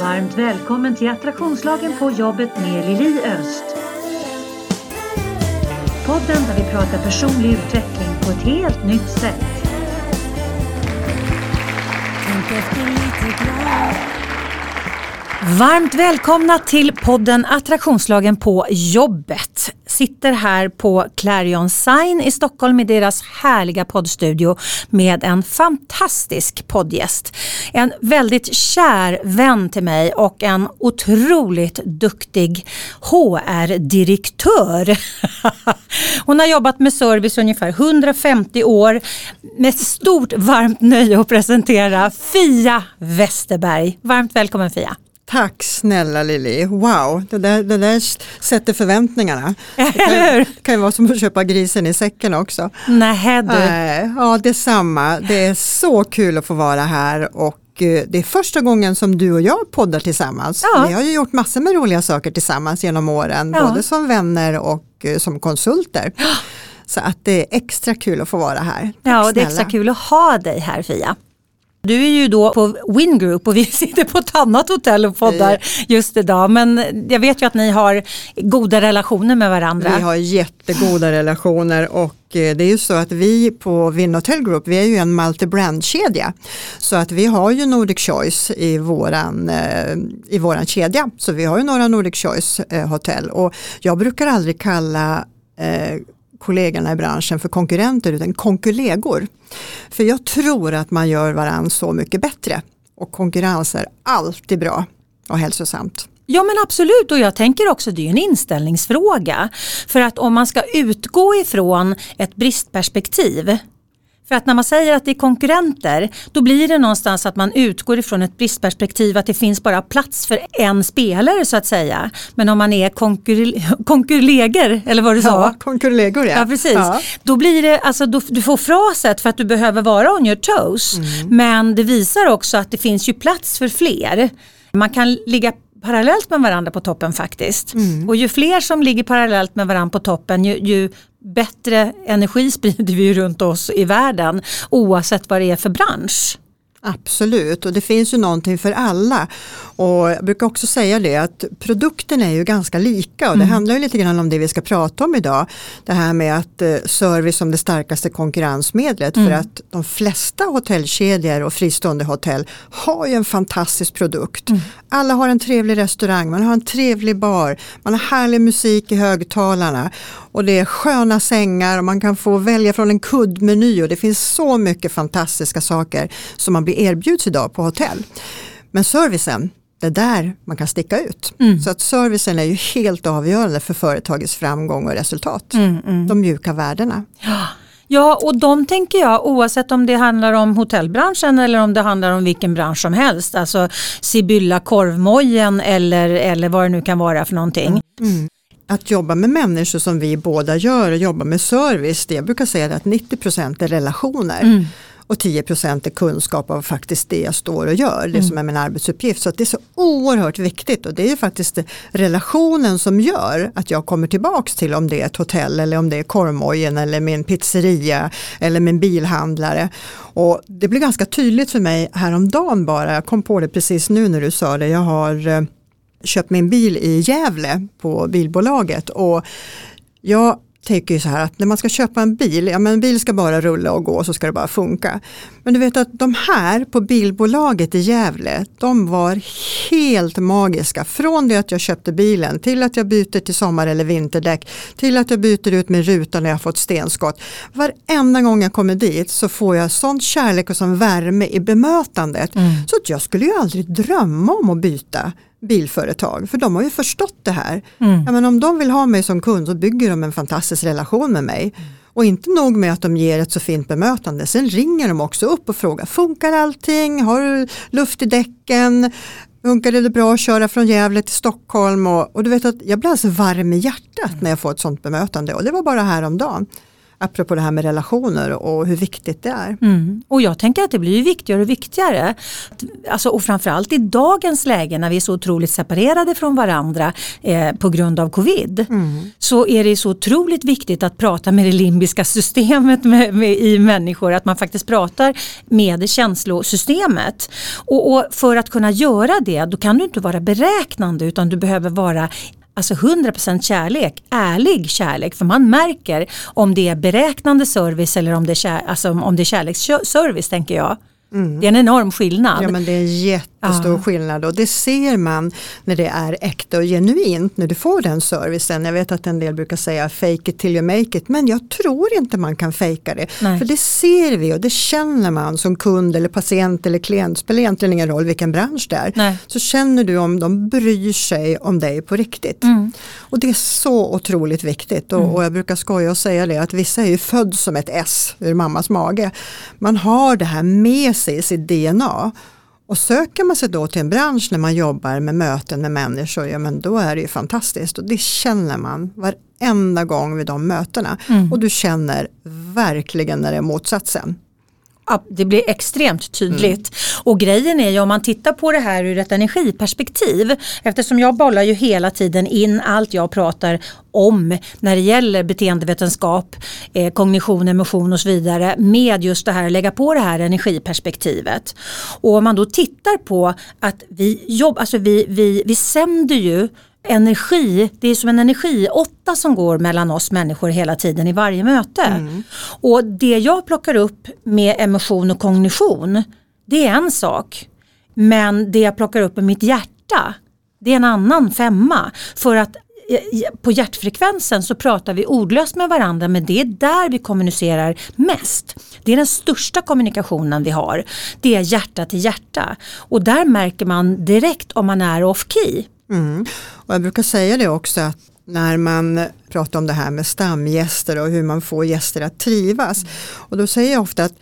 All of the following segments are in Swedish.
Varmt välkommen till Attraktionslagen på jobbet med Lili Öst. Podden där vi pratar personlig utveckling på ett helt nytt sätt. Varmt välkomna till podden Attraktionslagen på jobbet. Sitter här på Clarion Sign i Stockholm i deras härliga poddstudio med en fantastisk poddgäst. En väldigt kär vän till mig och en otroligt duktig HR-direktör. Hon har jobbat med service ungefär 150 år med stort varmt nöje att presentera Fia Westerberg. Varmt välkommen Fia. Tack snälla Lili, wow, det där, det där sätter förväntningarna. Det kan, kan ju vara som att köpa grisen i säcken också. Nej du. Ja, detsamma. Det är så kul att få vara här och eh, det är första gången som du och jag poddar tillsammans. Ja. Vi har ju gjort massor med roliga saker tillsammans genom åren, Ja. både som vänner och eh, som konsulter. Så att det är extra kul att få vara här. Tack Ja, och det är extra kul att ha dig här Fia. Du är ju då på Win Group och vi sitter på ett annat hotell och poddar just idag. Men jag vet ju att ni har goda relationer med varandra. Vi har jättegoda relationer och eh, det är ju så att vi på Vinn Hotel Group, vi är ju en multi-brand-kedja. Så att vi har ju Nordic Choice i våran, eh, i våran kedja. Så vi har ju några Nordic Choice eh, hotell och jag brukar aldrig kalla kollegorna i branschen för konkurrenter utan konkurlegor. För jag tror att man gör varandra så mycket bättre och konkurrens är alltid bra och hälsosamt. Ja men absolut och jag tänker också det är en inställningsfråga. För att om man ska utgå ifrån ett bristperspektiv för att när man säger att det är konkurrenter då blir det någonstans att man utgår ifrån ett bristperspektiv att det finns bara plats för en spelare så att säga. Men om man är konkur- konkurleger eller vad du sa. Ja, konkurlegor ja. Ja precis. Ja. Då blir det, alltså, då, du får fraset för att du behöver vara on your toes. Mm. Men det visar också att det finns ju plats för fler. Man kan ligga parallellt med varandra på toppen faktiskt. Mm. Och ju fler som ligger parallellt med varandra på toppen ju, ju bättre energi sprider vi ju runt oss i världen oavsett vad det är för bransch. Absolut och det finns ju någonting för alla. Och jag brukar också säga det att produkten är ju ganska lika och det handlar ju lite grann om det vi ska prata om idag. Det här med att eh, service som det starkaste konkurrensmedlet för att de flesta hotellkedjor och fristående hotell har ju en fantastisk produkt. Alla har en trevlig restaurang, man har en trevlig bar, man har härlig musik i högtalarna och det är sköna sängar och man kan få välja från en kuddmeny och det finns så mycket fantastiska saker som man blir erbjuds idag på hotell. Men servicen, det är där man kan sticka ut. Så att servicen är ju helt avgörande för företagets framgång och resultat. De mjuka värdena. Ja och de tänker jag oavsett om det handlar om hotellbranschen eller om det handlar om vilken bransch som helst. Alltså Sibylla korvmojen eller, eller vad det nu kan vara för någonting. Att jobba med människor som vi båda gör och jobba med service, det jag brukar säga att 90% är relationer. Och 10% är kunskap av faktiskt det jag står och gör, det som är min arbetsuppgift. Så det är så oerhört viktigt och det är faktiskt relationen som gör att jag kommer tillbaks till om det är ett hotell eller om det är korvmojen eller min pizzeria eller min bilhandlare. Och det blir ganska tydligt för mig häromdagen bara, jag kom på det precis nu när du sa det, jag har eh, köpt min bil i Gävle på bilbolaget och jag tänker ju så här att när man ska köpa en bil, ja men en bil ska bara rulla och gå så ska det bara funka. Men du vet att de här på bilbolaget i Gävle, de var helt magiska. Från det att jag köpte bilen till att jag byter till sommar eller vinterdäck, till att jag byter ut min ruta när jag fått stenskott. Varenda gång jag kommer dit så får jag sån kärlek och sån värme i bemötandet. Så att jag skulle ju aldrig drömma om att byta bilföretag. För de har ju förstått det här. Ja, men om de vill ha mig som kund så bygger de en fantastisk relation med mig. Och inte nog med att de ger ett så fint bemötande, sen ringer de också upp och frågar, funkar allting? Har du luft i däcken? Funkar det bra att köra från Gävle till Stockholm? Och, och du vet att jag blir alltså varm i hjärtat när jag får ett sånt bemötande och det var bara häromdagen. Apropå det här med relationer och hur viktigt det är. Mm. Och jag tänker att det blir viktigare och viktigare. Alltså, och framförallt i dagens läge när vi är så otroligt separerade från varandra eh, på grund av covid. Mm. Så är det så otroligt viktigt att prata med det limbiska systemet med, med, i människor. Att man faktiskt pratar med känslosystemet. Och, och för att kunna göra det då kan du inte vara beräknande utan du behöver vara alltså 100% kärlek, ärlig kärlek. För man märker om det är beräknande service eller om det är, kär, alltså om det är kärleksservice tänker jag. Mm. Det är en enorm skillnad. Ja men det är en ja. skillnad och det ser man när det är äkta och genuint när du får den servicen. Jag vet att en del brukar säga fake it till you make it men jag tror inte man kan fejka det. Nej. För det ser vi och det känner man som kund eller patient eller klient. Spelar egentligen ingen roll vilken bransch det är. Nej. Så känner du om de bryr sig om dig på riktigt. Mm. Och det är så otroligt viktigt och, mm. och jag brukar skoja och säga det att vissa är ju född som ett S ur mammas mage. Man har det här med sig i sitt DNA. Och söker man sig då till en bransch när man jobbar med möten med människor, ja men då är det ju fantastiskt och det känner man varenda gång vid de mötena. Mm. Och du känner verkligen när det är motsatsen det blir extremt tydligt. Mm. Och grejen är ju om man tittar på det här ur ett energiperspektiv eftersom jag bollar ju hela tiden in allt jag pratar om när det gäller beteendevetenskap, eh, kognition, emotion och så vidare med just det här, lägga på det här energiperspektivet. Och om man då tittar på att vi, jobb, alltså vi, vi, vi sänder ju energi, det är som en energiåtta som går mellan oss människor hela tiden i varje möte. Mm. Och det jag plockar upp med emotion och kognition, det är en sak. Men det jag plockar upp med mitt hjärta, det är en annan femma. För att eh, på hjärtfrekvensen så pratar vi ordlöst med varandra men det är där vi kommunicerar mest. Det är den största kommunikationen vi har. Det är hjärta till hjärta. Och där märker man direkt om man är off key. Mm. Och jag brukar säga det också att när man pratar om det här med stamgäster och hur man får gäster att trivas. Mm. Och då säger jag ofta att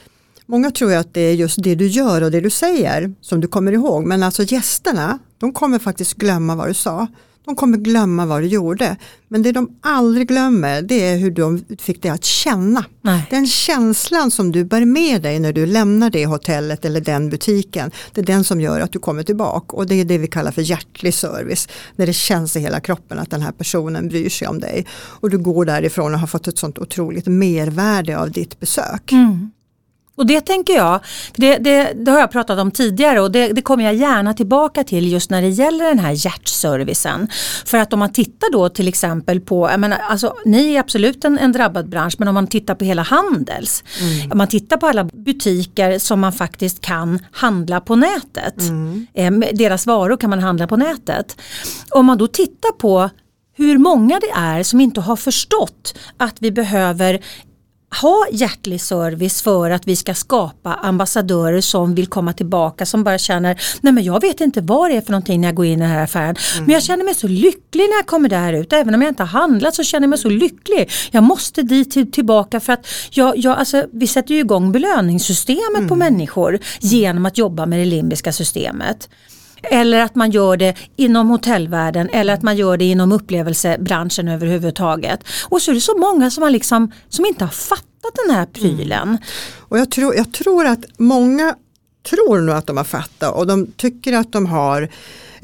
många tror att det är just det du gör och det du säger som du kommer ihåg. Men alltså gästerna, de kommer faktiskt glömma vad du sa. De kommer glömma vad du gjorde. Men det de aldrig glömmer det är hur de fick dig att känna. Nej. Den känslan som du bär med dig när du lämnar det hotellet eller den butiken. Det är den som gör att du kommer tillbaka. Och det är det vi kallar för hjärtlig service. När det känns i hela kroppen att den här personen bryr sig om dig. Och du går därifrån och har fått ett sånt otroligt mervärde av ditt besök. Mm. Och det tänker jag, det, det, det, har jag pratat om tidigare och det, det, kommer jag gärna tillbaka till just när det gäller den här hjärtservicen. För att om man tittar då till exempel på, jag menar, alltså, ni är absolut en, en drabbad bransch men om man tittar på hela Handels, mm. om man tittar på alla butiker som man faktiskt kan handla på nätet, mm. eh, deras varor kan man handla på nätet. Om man då tittar på hur många det är som inte har förstått att vi behöver ha hjärtlig service för att vi ska skapa ambassadörer som vill komma tillbaka som bara känner nej men jag vet inte vad det är för någonting när jag går in i den här affären mm. men jag känner mig så lycklig när jag kommer där ut även om jag inte har handlat så känner jag mig så lycklig jag måste dit till, tillbaka för att jag, jag, alltså, vi sätter ju igång belöningssystemet mm. på människor genom att jobba med det limbiska systemet eller att man gör det inom hotellvärlden eller att man gör det inom upplevelsebranschen överhuvudtaget. Och så är det så många som, har liksom, som inte har fattat den här prylen. Mm. Och jag tror, jag tror att många tror nog att de har fattat och de tycker att de har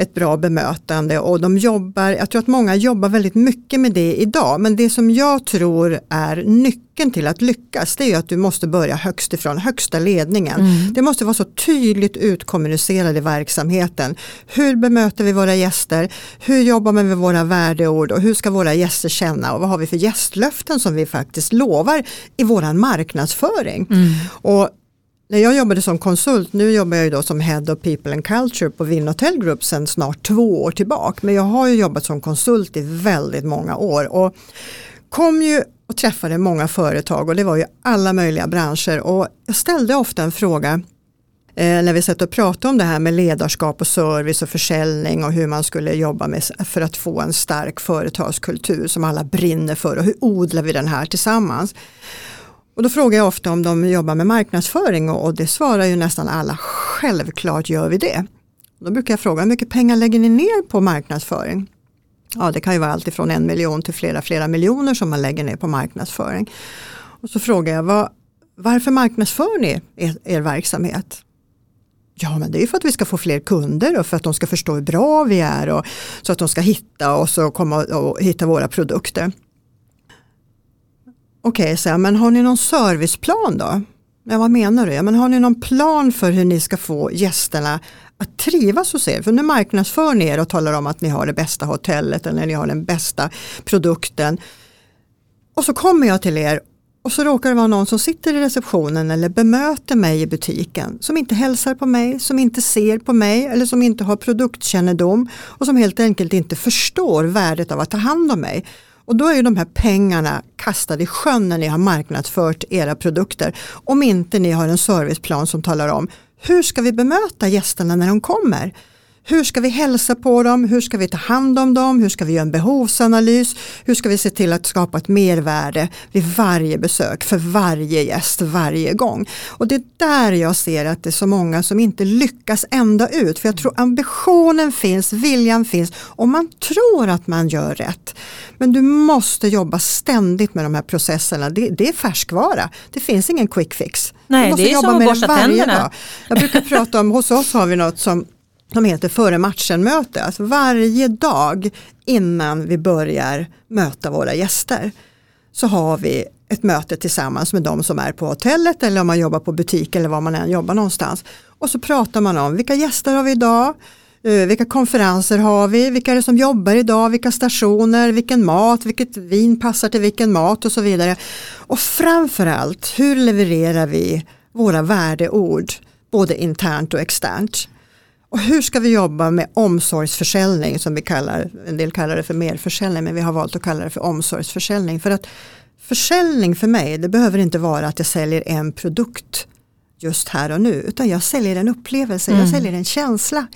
ett bra bemötande och de jobbar, jag tror att många jobbar väldigt mycket med det idag men det som jag tror är nyckeln till att lyckas det är att du måste börja högst ifrån, högsta ledningen. Mm. Det måste vara så tydligt utkommunicerat i verksamheten. Hur bemöter vi våra gäster? Hur jobbar vi med våra värdeord och hur ska våra gäster känna och vad har vi för gästlöften som vi faktiskt lovar i våran marknadsföring. Mm. Och när jag jobbade som konsult, nu jobbar jag ju då som Head of People and Culture på Vinhotel Group sedan snart två år tillbaka. Men jag har ju jobbat som konsult i väldigt många år och kom ju och träffade många företag och det var ju alla möjliga branscher och jag ställde ofta en fråga eh, när vi satt och pratade om det här med ledarskap och service och försäljning och hur man skulle jobba med för att få en stark företagskultur som alla brinner för och hur odlar vi den här tillsammans. Och då frågar jag ofta om de jobbar med marknadsföring och, och det svarar ju nästan alla, självklart gör vi det. Då brukar jag fråga hur mycket pengar lägger ni ner på marknadsföring? Ja det kan ju vara allt ifrån en miljon till flera flera miljoner som man lägger ner på marknadsföring. Och så frågar jag, vad, varför marknadsför ni er, er verksamhet? Ja, men det är ju för att vi ska få fler kunder och för att de ska förstå hur bra vi är och så att de ska hitta oss och komma och hitta våra produkter. Okej, okay, men har ni någon serviceplan då? Ja, vad menar du? Ja, men har ni någon plan för hur ni ska få gästerna att trivas hos er? För nu marknadsför ni er och talar om att ni har det bästa hotellet eller ni har den bästa produkten. Och så kommer jag till er och så råkar det vara någon som sitter i receptionen eller bemöter mig i butiken som inte hälsar på mig, som inte ser på mig eller som inte har produktkännedom och som helt enkelt inte förstår värdet av att ta hand om mig. Och då är ju de här pengarna kastade i sjön när ni har marknadsfört era produkter. Om inte ni har en serviceplan som talar om hur ska vi bemöta gästerna när de kommer? Hur ska vi hälsa på dem? Hur ska vi ta hand om dem? Hur ska vi göra en behovsanalys? Hur ska vi se till att skapa ett mervärde vid varje besök för varje gäst varje gång? Och det är där jag ser att det är så många som inte lyckas ända ut. För jag tror ambitionen finns, viljan finns och man tror att man gör rätt. Men du måste jobba ständigt med de här processerna. Det, det är färskvara. Det finns ingen quick fix. Nej, det är som att borsta tänderna. Dag. Jag brukar prata om, hos oss har vi något som de heter före matchen-möte. Alltså varje dag innan vi börjar möta våra gäster så har vi ett möte tillsammans med de som är på hotellet eller om man jobbar på butik eller var man än jobbar någonstans. Och så pratar man om vilka gäster har vi idag, eh, vilka konferenser har vi, vilka är det som jobbar idag, vilka stationer, vilken mat, vilket vin passar till vilken mat och så vidare. Och framförallt hur levererar vi våra värdeord både internt och externt. Och hur ska vi jobba med omsorgsförsäljning som vi kallar, en del kallar det för merförsäljning men vi har valt att kalla det för omsorgsförsäljning. För att försäljning för mig det behöver inte vara att jag säljer en produkt just här och nu utan jag säljer en upplevelse, mm. jag säljer en känsla.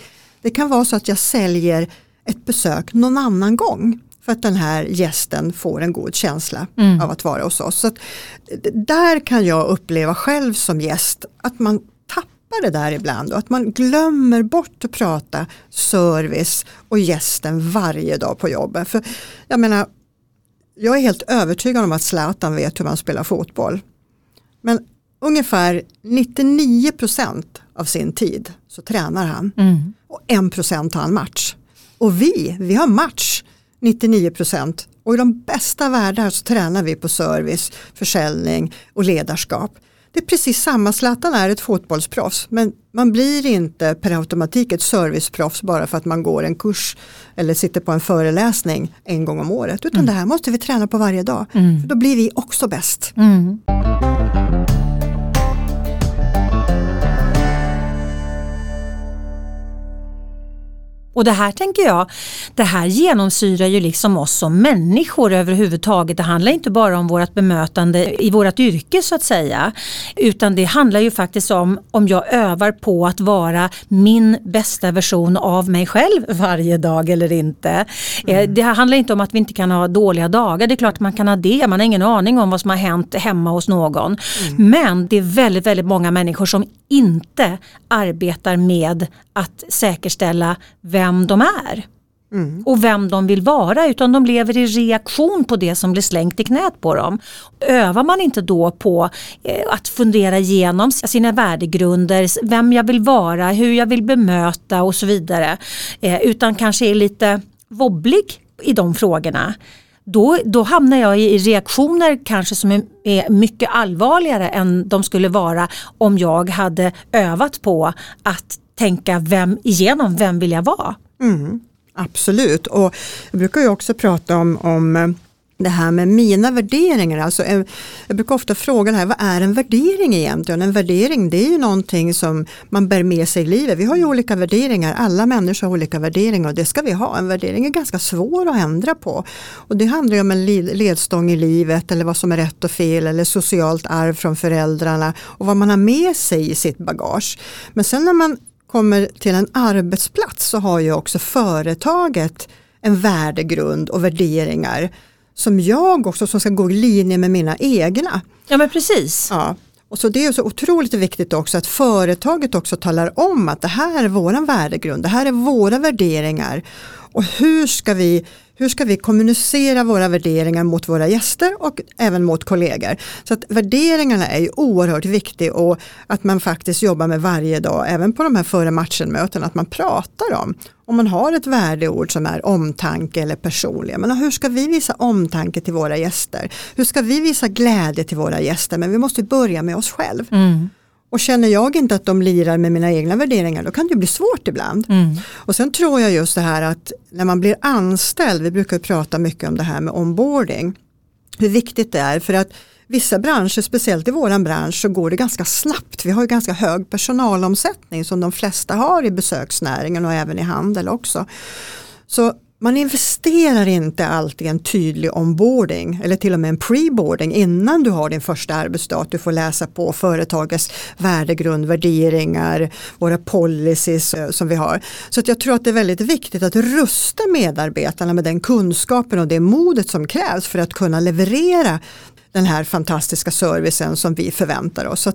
Det kan vara så att jag säljer ett besök någon annan gång för att den här gästen får en god känsla mm. av att vara hos oss. Så där kan jag uppleva själv som gäst att man det där ibland och att man glömmer bort att prata service och gästen varje dag på jobbet. För jag menar, jag är helt övertygad om att Zlatan vet hur man spelar fotboll. Men ungefär 99% av sin tid så tränar han mm. och 1% har han match. Och vi, vi har match 99 och i de bästa världar så tränar vi på service, försäljning och ledarskap. Det är precis samma, Zlatan är ett fotbollsproffs men man blir inte per automatik ett serviceproffs bara för att man går en kurs eller sitter på en föreläsning en gång om året. Utan mm. det här måste vi träna på varje dag. Mm. För då blir vi också bäst. Mm. Och det här tänker jag, det här genomsyrar ju liksom oss som människor överhuvudtaget. Det handlar inte bara om vårt bemötande i vårt yrke så att säga. Utan det handlar ju faktiskt om om jag övar på att vara min bästa version av mig själv varje dag eller inte. Eh, mm. Det handlar inte om att vi inte kan ha dåliga dagar. Det är klart att man kan ha det. Man har ingen aning om vad som har hänt hemma hos någon. Mm. Men det är väldigt, väldigt många människor som inte arbetar med att säkerställa vem de är. Mm. och vem de vill vara utan de lever i reaktion på det som blir slängt i knät på dem. Övar man inte då på eh, att fundera igenom sina värdegrunder, vem jag vill vara, hur jag vill bemöta och så vidare eh, utan kanske är lite wobblig i de frågorna då, då hamnar jag i reaktioner kanske som är, är, mycket allvarligare än de skulle vara om jag hade övat på att tänka vem, igenom vem vill jag vara. Mm, absolut och jag brukar ju också prata om, om eh, det här med mina värderingar. Alltså, eh, jag brukar ofta fråga det här, vad är en värdering egentligen? En värdering det är ju någonting som man bär med sig i livet. Vi har ju olika värderingar, alla människor har olika värderingar och det ska vi ha. En värdering är ganska svår att ändra på. Och det handlar ju om en ledstång i livet eller vad som är rätt och fel eller socialt arv från föräldrarna och vad man har med sig i sitt bagage. Men sen när man kommer till en arbetsplats så har ju också företaget en värdegrund och värderingar som jag också som ska gå i linje med mina egna. Ja men precis. Ja. Och så det är så otroligt viktigt också att företaget också talar om att det här är våran värdegrund, det här är våra värderingar och hur ska vi hur ska vi kommunicera våra värderingar mot våra gäster och även mot kollegor. Så att värderingarna är ju oerhört viktiga och att man faktiskt jobbar med varje dag, även på de här före matchen-möten, att man pratar om om man har ett värdeord som är omtanke eller personliga, men hur ska vi visa omtanke till våra gäster? Hur ska vi visa glädje till våra gäster? Men vi måste börja med oss själv. Mm. Och känner jag inte att de lirar med mina egna värderingar då kan det bli svårt ibland. Mm. Och sen tror jag just det här att när man blir anställd, vi brukar prata mycket om det här med onboarding, hur viktigt det är för att vissa branscher, speciellt i våran bransch, så går det ganska snabbt. Vi har ju ganska hög personalomsättning som de flesta har i besöksnäringen och även i handel också. Så man investerar inte alltid en tydlig onboarding eller till och med en preboarding innan du har din första arbetsdag. Du får läsa på företagets värdegrund, värderingar, våra policies eh, som vi har. Så att jag tror att det är väldigt viktigt att rusta medarbetarna med den kunskapen och det modet som krävs för att kunna leverera den här fantastiska servicen som vi förväntar oss. Så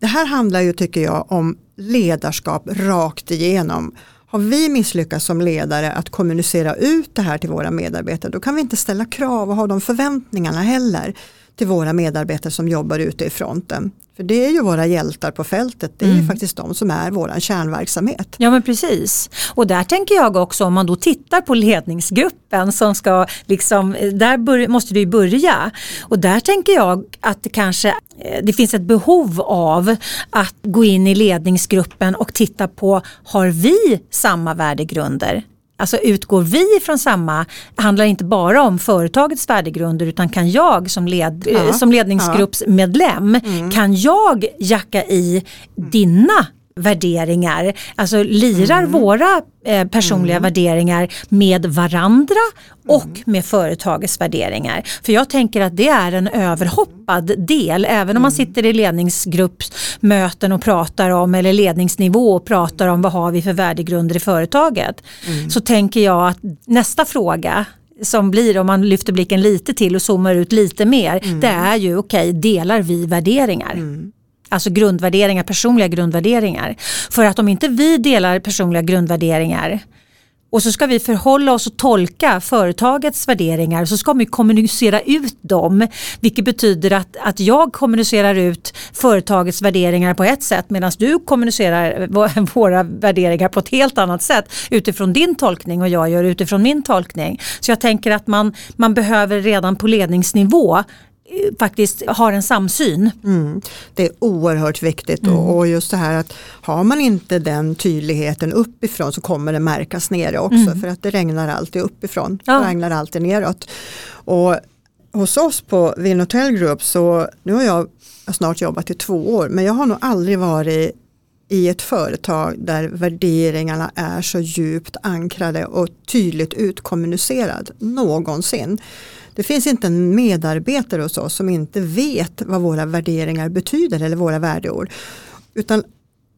det här handlar ju tycker jag om ledarskap rakt igenom om vi misslyckas som ledare att kommunicera ut det här till våra medarbetare. Då kan vi inte ställa krav och ha de förväntningarna heller till våra medarbetare som jobbar ute i fronten. För det är ju våra hjältar på fältet, det är mm. ju faktiskt de som är vår kärnverksamhet. Ja men precis. Och där tänker jag också om man då tittar på ledningsgruppen som ska liksom, där bör, måste du börja. Och där tänker jag att det kanske eh, det finns ett behov av att gå in i ledningsgruppen och titta på har vi samma värdegrunder? Alltså utgår vi från samma, handlar inte bara om företagets värdegrunder utan kan jag som, led, ja, som ledningsgruppsmedlem, ja. mm. kan jag jacka i dina värderingar, alltså lirar mm. våra eh, personliga mm. värderingar med varandra och mm. med företagets värderingar. För jag tänker att det är en överhoppad del, även om man mm. sitter i ledningsgruppsmöten och pratar om, eller ledningsnivå och pratar om vad har vi för värdegrunder i företaget. Mm. Så tänker jag att nästa fråga som blir om man lyfter blicken lite till och zoomar ut lite mer, mm. det är ju okej, okay, delar vi värderingar? Alltså grundvärderingar, personliga grundvärderingar. För att om inte vi delar personliga grundvärderingar och så ska vi förhålla oss och tolka företagets värderingar så ska vi kommunicera ut dem. Vilket betyder att, att jag kommunicerar ut företagets värderingar på ett sätt medan du kommunicerar våra värderingar på ett helt annat sätt utifrån din tolkning och jag gör utifrån min tolkning. Så jag tänker att man, man behöver redan på ledningsnivå faktiskt har en samsyn. Mm. Det är oerhört viktigt mm. och, just det här att har man inte den tydligheten uppifrån så kommer det märkas nere också mm. för att det regnar alltid uppifrån, ja. det regnar alltid neråt. Och hos oss på Vinotel Group så nu har jag snart jobbat i två år men jag har nog aldrig varit i ett företag där värderingarna är så djupt ankrade och tydligt utkommunicerad någonsin. Det finns inte en medarbetare hos oss som inte vet vad våra värderingar betyder eller våra värdeord. Utan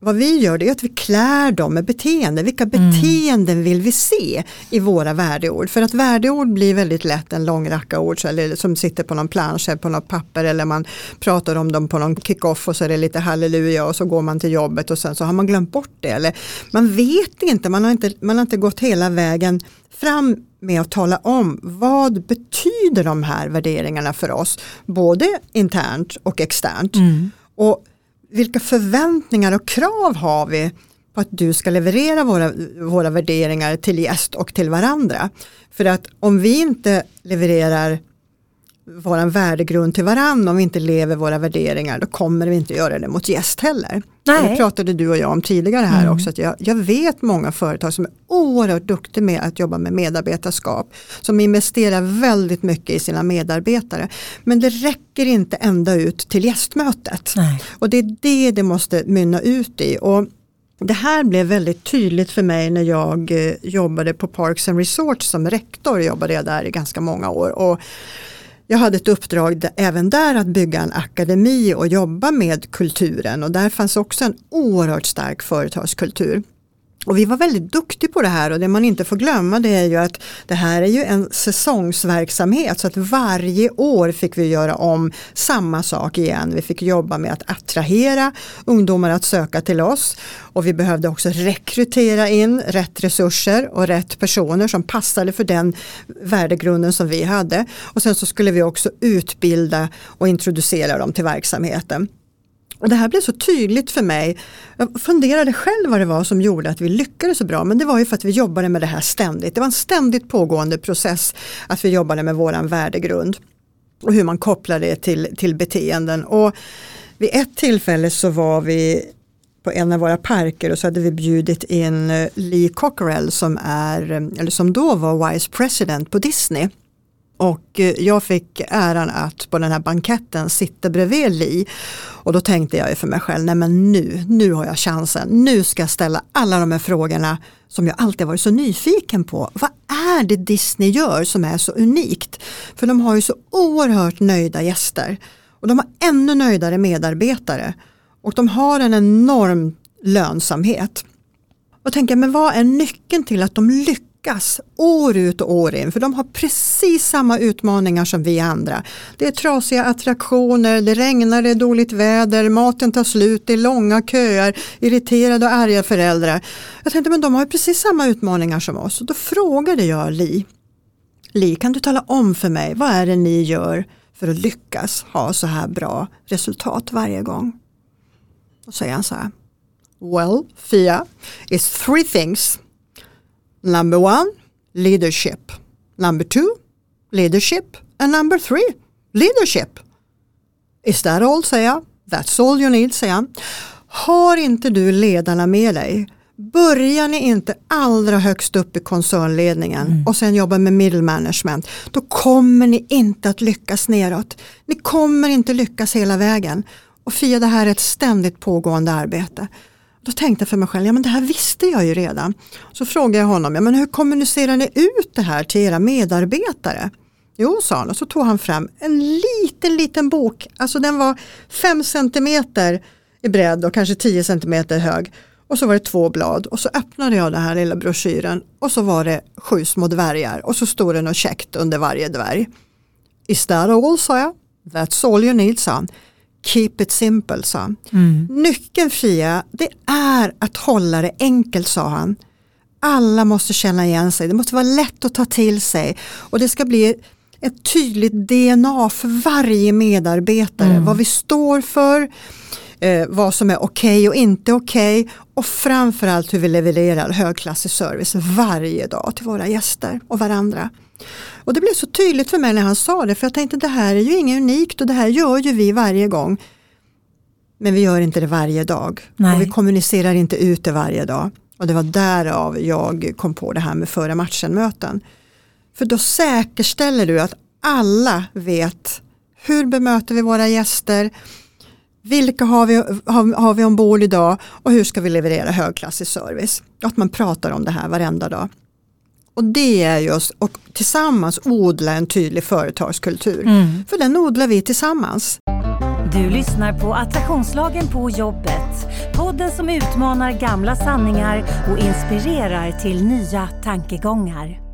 vad vi gör det är att vi klär dem med beteende. Vilka mm. beteenden vill vi se i våra värdeord? För att värdeord blir väldigt lätt en lång racka ord eller som sitter på någon plansch eller på något papper eller man pratar om dem på någon kick-off och så är det lite halleluja och så går man till jobbet och sen så har man glömt bort det. Eller man vet inte, man har inte, man har inte gått hela vägen fram med att tala om vad betyder de här värderingarna för oss, både internt och externt. Mm. Och vilka förväntningar och krav har vi på att du ska leverera våra, våra värderingar till gäst och till varandra. För att om vi inte levererar vår värdegrund till varandra om vi inte lever våra värderingar då kommer vi inte göra det mot gäst heller. Nej. Det pratade du och jag om tidigare här mm. också. Att jag, jag vet många företag som är oerhört duktiga med att jobba med medarbetarskap. Som investerar väldigt mycket i sina medarbetare. Men det räcker inte ända ut till gästmötet. Nej. Och det är det det måste mynna ut i. Och det här blev väldigt tydligt för mig när jag eh, jobbade på Parks and Resorts som rektor. Jobbade jag där i ganska många år. Och jag hade ett uppdrag även där att bygga en akademi och jobba med kulturen och där fanns också en oerhört stark företagskultur. Och vi var väldigt duktiga på det här och det man inte får glömma det är ju att det här är ju en säsongsverksamhet så att varje år fick vi göra om samma sak igen. Vi fick jobba med att attrahera ungdomar att söka till oss och vi behövde också rekrytera in rätt resurser och rätt personer som passade för den värdegrunden som vi hade. Och sen så skulle vi också utbilda och introducera dem till verksamheten. Och det här blev så tydligt för mig. Jag funderade själv vad det var som gjorde att vi lyckades så bra men det var ju för att vi jobbade med det här ständigt. Det var en ständigt pågående process att vi jobbade med våran värdegrund och hur man kopplar det till, till beteenden. Och vid ett tillfälle så var vi på en av våra parker och så hade vi bjudit in eh, Lee Cockerell som, är, eh, eller som då var Vice President på Disney. Och eh, jag fick äran att på den här banketten sitta bredvid Li. Och då tänkte jag för mig själv, nej men nu, nu har jag chansen. Nu ska jag ställa alla de här frågorna som jag alltid varit så nyfiken på. Vad är det Disney gör som är så unikt? För de har ju så oerhört nöjda gäster. Och de har ännu nöjdare medarbetare. Och de har en enorm lönsamhet. Och tänker, men vad är nyckeln till att de lyckas? Lyckas år ut och år in för de har precis samma utmaningar som vi andra. Det är trasiga attraktioner, det regnar, det är dåligt väder, maten tar slut, det är långa köer, irriterade och arga föräldrar. Jag tänkte men de har precis samma utmaningar som oss. Och då frågade jag Li, Li kan du tala om för mig vad är det ni gör för att lyckas ha så här bra resultat varje gång? Då säger han så här. Well, Fia, it's three things Number one, leadership. Number two, leadership. And number three, leadership. Is that all, säger jag. That's all you need, säger han. Har inte du ledarna med dig, börjar ni inte allra högst upp i koncernledningen mm. och sen jobbar med middle management, då kommer ni inte att lyckas neråt. Ni kommer inte lyckas hela vägen. Och Fia, det här är ett ständigt pågående arbete. Då tänkte jag för mig själv, ja men det här visste jag ju redan. Så frågade jag honom, ja men hur kommunicerar ni ut det här till era medarbetare? Jo, sa han och så tog han fram en liten, liten bok. Alltså den var fem centimeter i bredd och kanske tio centimeter hög. Och så var det två blad och så öppnade jag den här lilla broschyren och så var det sju små dvärgar och så stod det något käckt under varje dvärg. Is that all, sa jag. That's all you need, sa han. Keep it simple, sa han. Mm. Nyckeln Fia, det är att hålla det enkelt, sa han. Alla måste känna igen sig, det måste vara lätt att ta till sig och det ska bli ett tydligt DNA för varje medarbetare, mm. vad vi står för, eh, vad som är okej okay och inte okej okay, och framförallt hur vi levererar högklassig service varje dag till våra gäster och varandra. Och det blev så tydligt för mig när han sa det för jag tänkte det här är ju inget unikt och det här gör ju vi varje gång. Men vi gör inte det varje dag Nej. och vi kommunicerar inte ut det varje dag. Och det var därav jag kom på det här med före matchen-möten. För då säkerställer du att alla vet hur bemöter vi våra gäster, vilka har vi, har, har vi ombord idag och hur ska vi leverera högklassig service. Att man pratar om det här varenda dag. Och det är just och tillsammans odla en tydlig företagskultur. Mm. För den odlar vi tillsammans. Du lyssnar på Attraktionslagen på jobbet. Podden som utmanar gamla sanningar och inspirerar till nya tankegångar.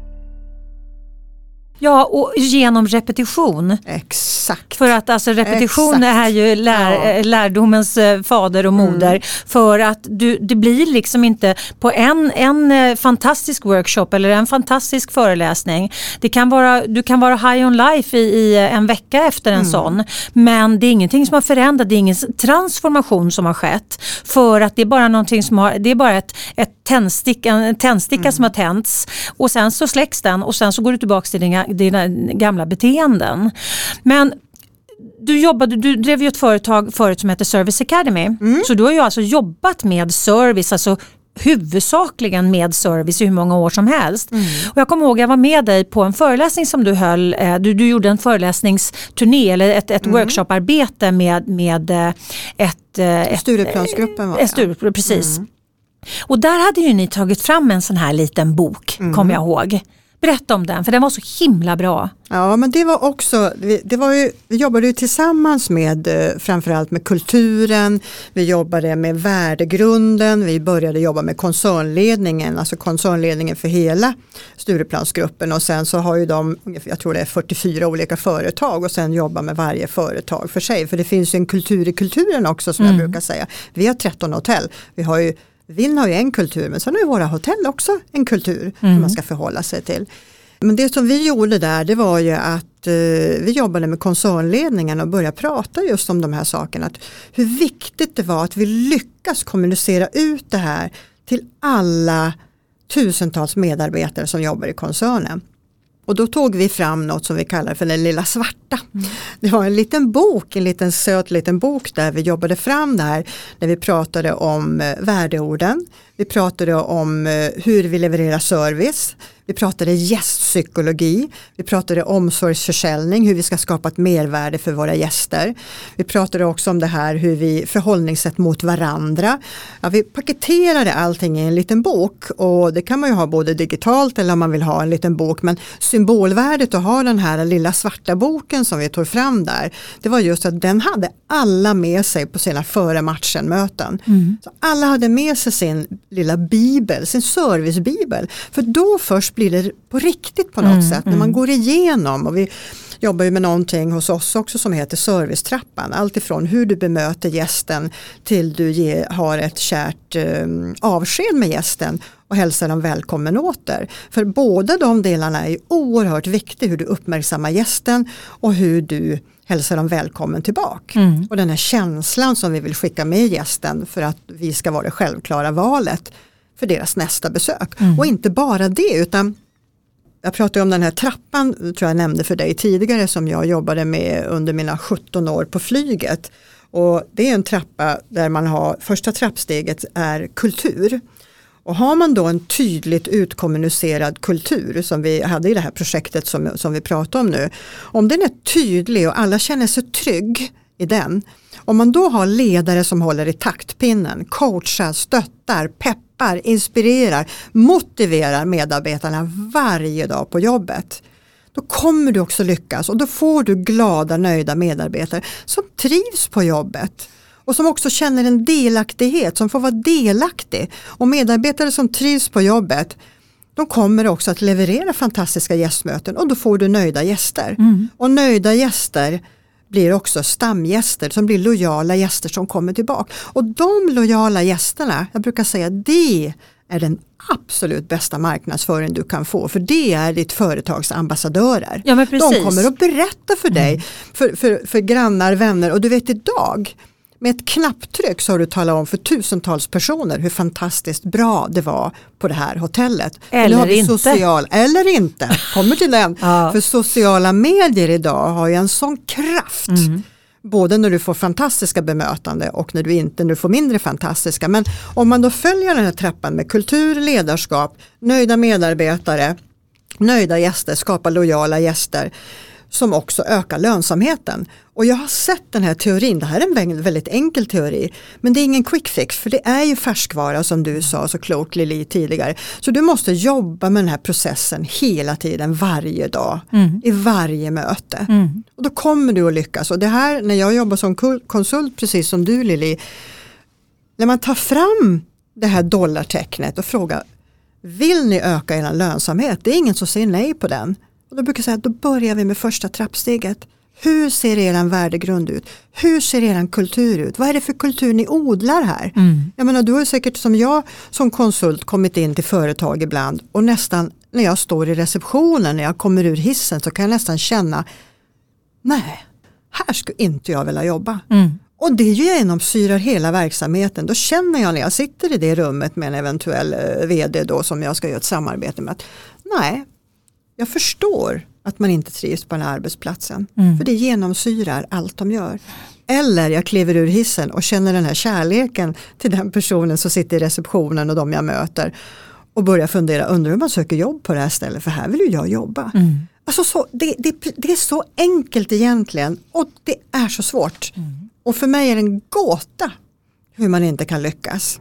Ja, och genom repetition. Exakt. För att alltså repetition Exakt. är ju lär, ja. Eh, lärdomens eh, fader och moder. Mm. För att du, det blir liksom inte på en, en eh, fantastisk workshop eller en fantastisk föreläsning. Det kan vara, du kan vara high on life i, i en vecka efter en mm. sån. Men det är ingenting som har förändrats, det är ingen transformation som har skett. För att det är bara någonting som har, det är bara ett, ett tändsticka, en tändsticka mm. som har tänts och sen så släcks den och sen så går du tillbaka till dina, dina gamla beteenden. Men du, jobbade, du drev ju ett företag förut som heter Service Academy. Mm. Så du har ju alltså jobbat med service, alltså huvudsakligen med service i hur många år som helst. Mm. Och jag kommer ihåg jag var med dig på en föreläsning som du höll. Eh, du, du gjorde en föreläsningsturné eller ett, ett mm. workshoparbete med, med eh, ett... Eh, ett Stureplansgruppen var det. Precis. Mm. Och där hade ju ni tagit fram en sån här liten bok, mm. kommer jag ihåg. Berätta om den, för den var så himla bra. Ja, men det var också, det var ju, vi jobbade ju tillsammans med eh, framförallt med kulturen, vi jobbade med värdegrunden, vi började jobba med koncernledningen, alltså koncernledningen för hela Stureplansgruppen och sen så har ju de, jag tror det är 44 olika företag och sen jobbar med varje företag för sig, för det finns ju en kultur i kulturen också som mm. jag brukar säga. Vi har 13 hotell, vi har ju Vinn har ju en kultur men sen har ju våra hotell också en kultur mm. som man ska förhålla sig till. Men det som vi gjorde där det var ju att eh, vi jobbade med koncernledningen och började prata just om de här sakerna. Att hur viktigt det var att vi lyckas kommunicera ut det här till alla tusentals medarbetare som jobbar i koncernen. Och då tog vi fram något som vi kallar för den lilla svarta hjärta. Det var en liten bok, en liten söt liten bok där vi jobbade fram det här. När vi pratade om eh, värdeorden, vi pratade om eh, hur vi levererar service, vi pratade gästpsykologi, vi pratade omsorgsförsäljning, hur vi ska skapa ett mervärde för våra gäster. Vi pratade också om det här hur vi förhållningssätt mot varandra. Ja, vi paketerade allting i en liten bok och det kan man ju ha både digitalt eller om man vill ha en liten bok. Men symbolvärdet att ha den här lilla svarta boken som vi tog fram där, det var just att den hade alla med sig på sina före matchen möten. Mm. Så alla hade med sig sin lilla bibel, sin servicebibel. För då först blir det på riktigt på något mm, sätt. När man mm. går igenom och vi jobbar ju med någonting hos oss också som heter servicetrappan. Alltifrån hur du bemöter gästen till du ge, har ett kärt eh, avsked med gästen och hälsar dem välkommen åter. För båda de delarna är oerhört viktiga hur du uppmärksammar gästen och hur du hälsar dem välkommen tillbaka. Mm. Och den här känslan som vi vill skicka med gästen för att vi ska vara det självklara valet för deras nästa besök. Mm. Och inte bara det utan jag pratade om den här trappan, tror jag nämnde för dig tidigare, som jag jobbade med under mina 17 år på flyget. Och det är en trappa där man har, första trappsteget är kultur. Och har man då en tydligt utkommunicerad kultur som vi hade i det här projektet som, som vi pratar om nu. Om den är tydlig och alla känner sig trygg i den. Om man då har ledare som håller i taktpinnen, coachar, stöttar, peppar, inspirerar, motiverar medarbetarna varje dag på jobbet. Då kommer du också lyckas och då får du glada, nöjda medarbetare som trivs på jobbet och som också känner en delaktighet, som får vara delaktig. Och medarbetare som trivs på jobbet de kommer också att leverera fantastiska gästmöten och då får du nöjda gäster. Mm. Och nöjda gäster blir också stamgäster som blir lojala gäster som kommer tillbaka. Och de lojala gästerna, jag brukar säga det är den absolut bästa marknadsföring du kan få för det är ditt företags ambassadörer. Ja, de kommer att berätta för dig, mm. för, för, för grannar, vänner och du vet idag med ett knapptryck så har du talat om för tusentals personer hur fantastiskt bra det var på det här hotellet. Eller inte. Social, eller inte, kommer till den. ja. För sociala medier idag har ju en sån kraft. Mm. Både när du får fantastiska bemötande och när du inte när du får mindre fantastiska. Men om man då följer den här trappan med kultur, ledarskap, nöjda medarbetare, nöjda gäster, skapa lojala gäster som också ökar lönsamheten. Och jag har sett den här teorin, det här är en väldigt enkel teori, men det är ingen quick fix för det är ju färskvara som du sa så klokt Lili tidigare. Så du måste jobba med den här processen hela tiden, varje dag, mm. i varje möte. Mm. Och då kommer du att lyckas. Och det här när jag jobbar som konsult, precis som du Lili, när man tar fram det här dollartecknet och frågar vill ni öka er lönsamhet? Det är ingen som säger nej på den. Och då brukar jag säga att då börjar vi med första trappsteget. Hur ser er värdegrund ut? Hur ser er kultur ut? Vad är det för kultur ni odlar här? Mm. Jag menar, du har säkert som jag som konsult kommit in till företag ibland och nästan när jag står i receptionen, när jag kommer ur hissen så kan jag nästan känna nej, här skulle inte jag vilja jobba. Mm. Och det genomsyrar hela verksamheten. Då känner jag när jag sitter i det rummet med en eventuell eh, vd då som jag ska göra ett samarbete med att nej, jag förstår att man inte trivs på den här arbetsplatsen. Mm. För det genomsyrar allt de gör. Eller jag kliver ur hissen och känner den här kärleken till den personen som sitter i receptionen och de jag möter. Och börjar fundera, undrar hur man söker jobb på det här stället för här vill ju jag jobba. Mm. Alltså så, det, det, det, är så enkelt egentligen och det är så svårt. Mm. Och för mig är det en gåta hur man inte kan lyckas.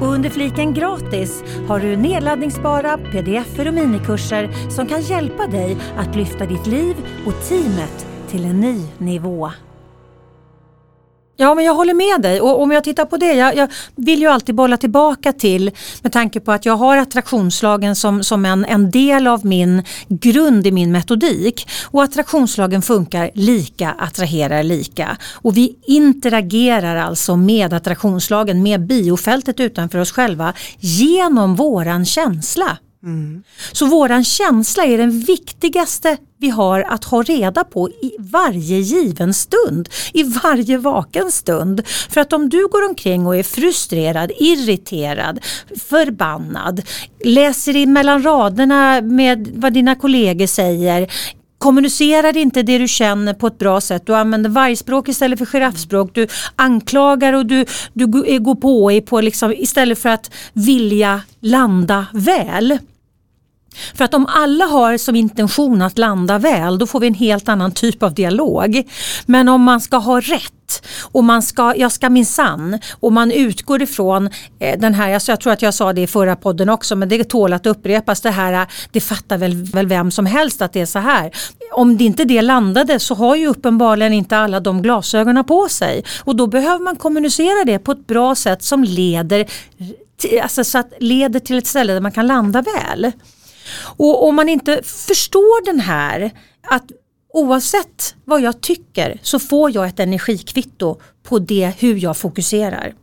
Och under fliken gratis har du nedladdningsbara pdf och minikurser som kan hjälpa dig att lyfta ditt liv och teamet till en ny nivå. Ja men jag håller med dig och om jag tittar på det, jag, jag, vill ju alltid bolla tillbaka till med tanke på att jag har attraktionslagen som, som en, en del av min grund i min metodik. Och attraktionslagen funkar lika attraherar lika. Och vi interagerar alltså med attraktionslagen, med biofältet utanför oss själva genom våran känsla. Mm. Så våran känsla är den viktigaste vi har att ha reda på i varje given stund, i varje vaken stund. För att om du går omkring och är frustrerad, irriterad, förbannad, läser in mellan raderna med vad dina kollegor säger, kommunicerar inte det du känner på ett bra sätt. Du använder vargspråk istället för giraffspråk. Du anklagar och du, du går på, i på liksom, istället för att vilja landa väl. För att om alla har som intention att landa väl då får vi en helt annan typ av dialog. Men om man ska ha rätt och man ska, jag ska minsann och man utgår ifrån eh, den här, alltså jag tror att jag sa det i förra podden också men det tål att upprepas det här, det fattar väl, väl vem som helst att det är så här. Om det inte det landade så har ju uppenbarligen inte alla de glasögonen på sig och då behöver man kommunicera det på ett bra sätt som leder, alltså så att leder till ett ställe där man kan landa väl. Och om man inte förstår den här att oavsett vad jag tycker så får jag ett energikvitto på det hur jag fokuserar.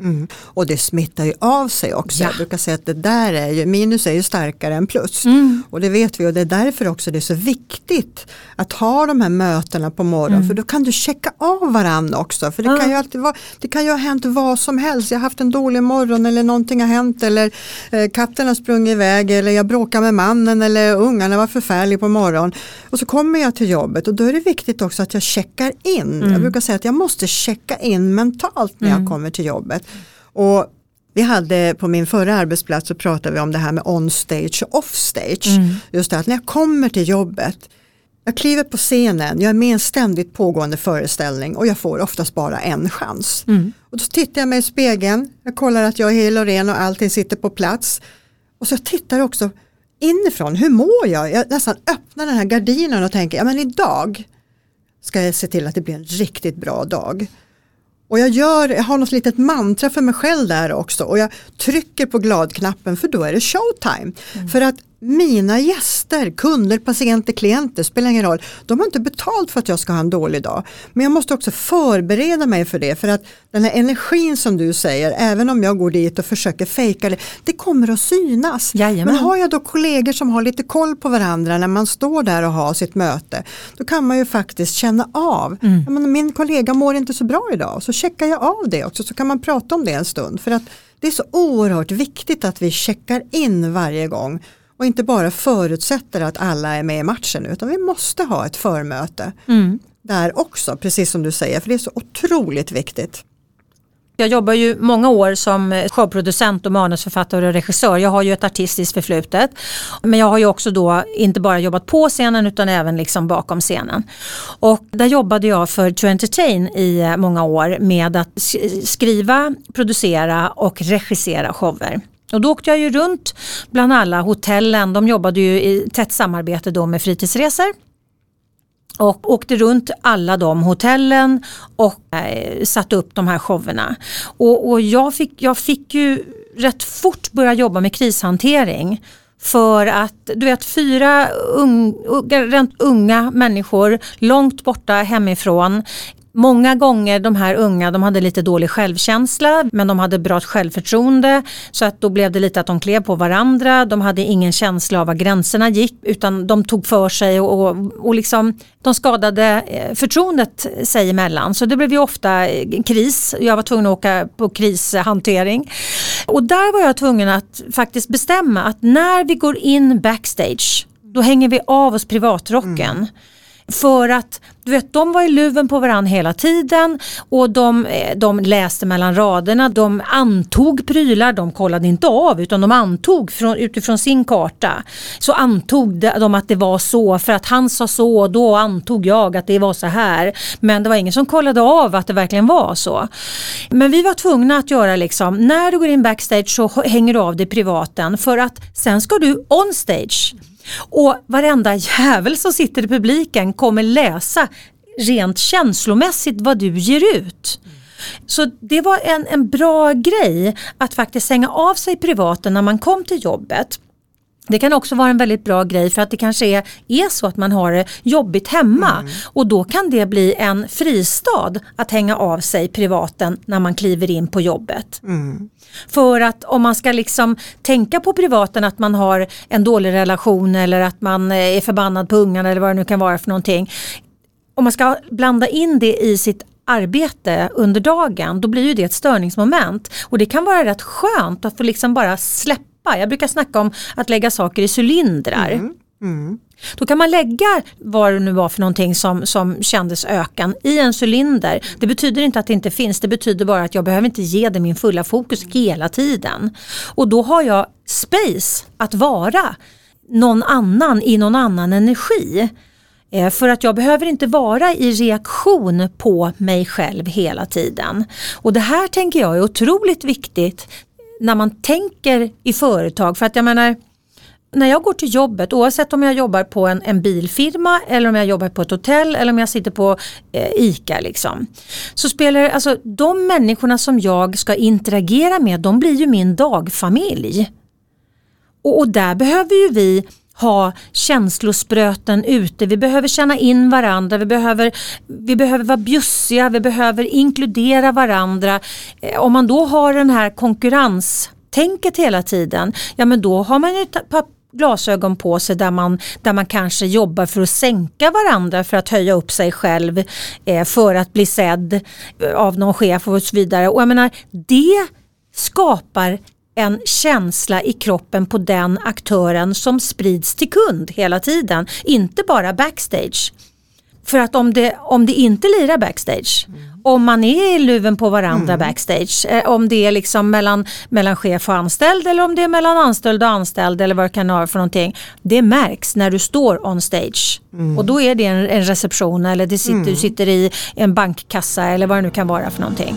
Mm. Och det smittar ju av sig också. Ja. Jag brukar säga att det där är ju, minus är ju starkare än plus. Mm. Och det vet vi och det är därför också det är så viktigt att ha de här mötena på morgonen mm. för då kan du checka av varandra också. För det, kan ju alltid vara, det kan ju ha hänt vad som helst. Jag har haft en dålig morgon eller någonting har hänt eller eh, katten har sprungit iväg eller jag bråkar med mannen eller ungarna var förfärliga på morgonen. Och så kommer jag till jobbet och då är det viktigt också att jag checkar in. Jag mm. brukar säga att jag måste checka in mentalt när jag mm. kommer till jobbet. Och vi hade på min förra arbetsplats så pratade vi om det här med on stage och off stage. Mm. Just det att när jag kommer till jobbet, jag kliver på scenen, jag är med i en ständigt pågående föreställning och jag får oftast bara en chans. Mm. Och då tittar jag mig i spegeln, jag kollar att jag är hel och ren och allting sitter på plats. Och så jag tittar också inifrån, hur mår jag? Jag nästan öppnar den här gardinen och tänker, ja men idag ska jag se till att det blir en riktigt bra dag. Och jag, gör, jag har något litet mantra för mig själv där också och jag trycker på gladknappen för då är det showtime. Mm. För att mina gäster, kunder, patienter, klienter, spelar ingen roll. De har inte betalt för att jag ska ha en dålig dag. Men jag måste också förbereda mig för det. För att den här energin som du säger, även om jag går dit och försöker fejka det, det kommer att synas. Jajamän. Men har jag då kollegor som har lite koll på varandra när man står där och har sitt möte, då kan man ju faktiskt känna av, mm. men min kollega mår inte så bra idag, så checkar jag av det också så kan man prata om det en stund. För att det är så oerhört viktigt att vi checkar in varje gång och inte bara förutsätter att alla är med i matchen utan vi måste ha ett förmöte mm. där också, precis som du säger, för det är så otroligt viktigt. Jag jobbar ju många år som showproducent och manusförfattare och regissör. Jag har ju ett artistiskt förflutet. Men jag har ju också då inte bara jobbat på scenen utan även liksom bakom scenen. Och där jobbade jag för To Entertain i många år med att skriva, producera och regissera shower. Och då åkte jag ju runt bland alla hotellen. De jobbade ju i tätt samarbete då med fritidsresor. Och åkte runt alla de hotellen och eh, satte upp de här showerna. Och, och jag, fick, jag fick ju rätt fort börja jobba med krishantering. För att du vet fyra un, unga människor långt borta hemifrån Många gånger de här unga de hade lite dålig självkänsla men de hade bra självförtroende så att då blev det lite att de klev på varandra. De hade ingen känsla av var gränserna gick utan de tog för sig och, och, och liksom, de skadade eh, förtroendet sig emellan. Så det blev ju ofta eh, kris. Jag var tvungen att åka på krishantering. Och där var jag tvungen att faktiskt bestämma att när vi går in backstage Då hänger vi av oss privatrocken. Mm. För att du vet, de var i luven på varandra hela tiden och de, eh, de läste mellan raderna, de antog prylar, de kollade inte av utan de antog från, utifrån sin karta. Så antog de att det var så för att han sa så och då antog jag att det var så här. Men det var ingen som kollade av att det verkligen var så. Men vi var tvungna att göra liksom, när du går in backstage så hänger du av dig privaten för att sen ska du on stage och varenda jävel som sitter i publiken kommer läsa rent känslomässigt vad du ger ut. Så det var en, en bra grej att faktiskt stänga av sig privaten när man kom till jobbet. Det kan också vara en väldigt bra grej för att det kanske är, är så att man har det jobbigt hemma mm. och då kan det bli en fristad att hänga av sig privaten när man kliver in på jobbet. Mm. För att om man ska liksom tänka på privaten att man har en dålig relation eller att man är förbannad på ungarna eller vad det nu kan vara för någonting. Om man ska blanda in det i sitt arbete under dagen då blir ju det ett störningsmoment och det kan vara rätt skönt att få liksom bara släppa jag brukar snacka om att lägga saker i cylindrar. Mm. Mm. Då kan man lägga vad det nu var för någonting som, som kändes ökan i en cylinder. Det betyder inte att det inte finns, det betyder bara att jag behöver inte ge det min fulla fokus hela tiden. Och då har jag space att vara någon annan i någon annan energi. Eh, för att jag behöver inte vara i reaktion på mig själv hela tiden. Och det här tänker jag är otroligt viktigt när man tänker i företag. För att jag menar, när jag går till jobbet, oavsett om jag jobbar på en, en bilfirma eller om jag jobbar på ett hotell eller om jag sitter på eh, ICA. Liksom, så spelar alltså de människorna som jag ska interagera med, de blir ju min dagfamilj. Och, och där behöver ju vi ha känslospröten ute, vi behöver känna in varandra, vi behöver, vi behöver vara bjussiga, vi behöver inkludera varandra. Eh, om man då har den här konkurrenstänket hela tiden, ja men då har man ju glasögon på sig där man, där man kanske jobbar för att sänka varandra för att höja upp sig själv eh, för att bli sedd eh, av någon chef och så vidare. Och jag menar, det skapar en känsla i kroppen på den aktören som sprids till kund hela tiden. Inte bara backstage. För att om det, om det inte lirar backstage, mm. om man är i luven på varandra mm. backstage, eh, om det är liksom mellan, mellan chef och anställd eller om det är mellan anställd och anställd eller vad det kan vara för någonting. Det märks när du står on stage. Mm. Och då är det en, en reception eller det sitter, du mm. sitter i en bankkassa eller vad det nu kan vara för någonting.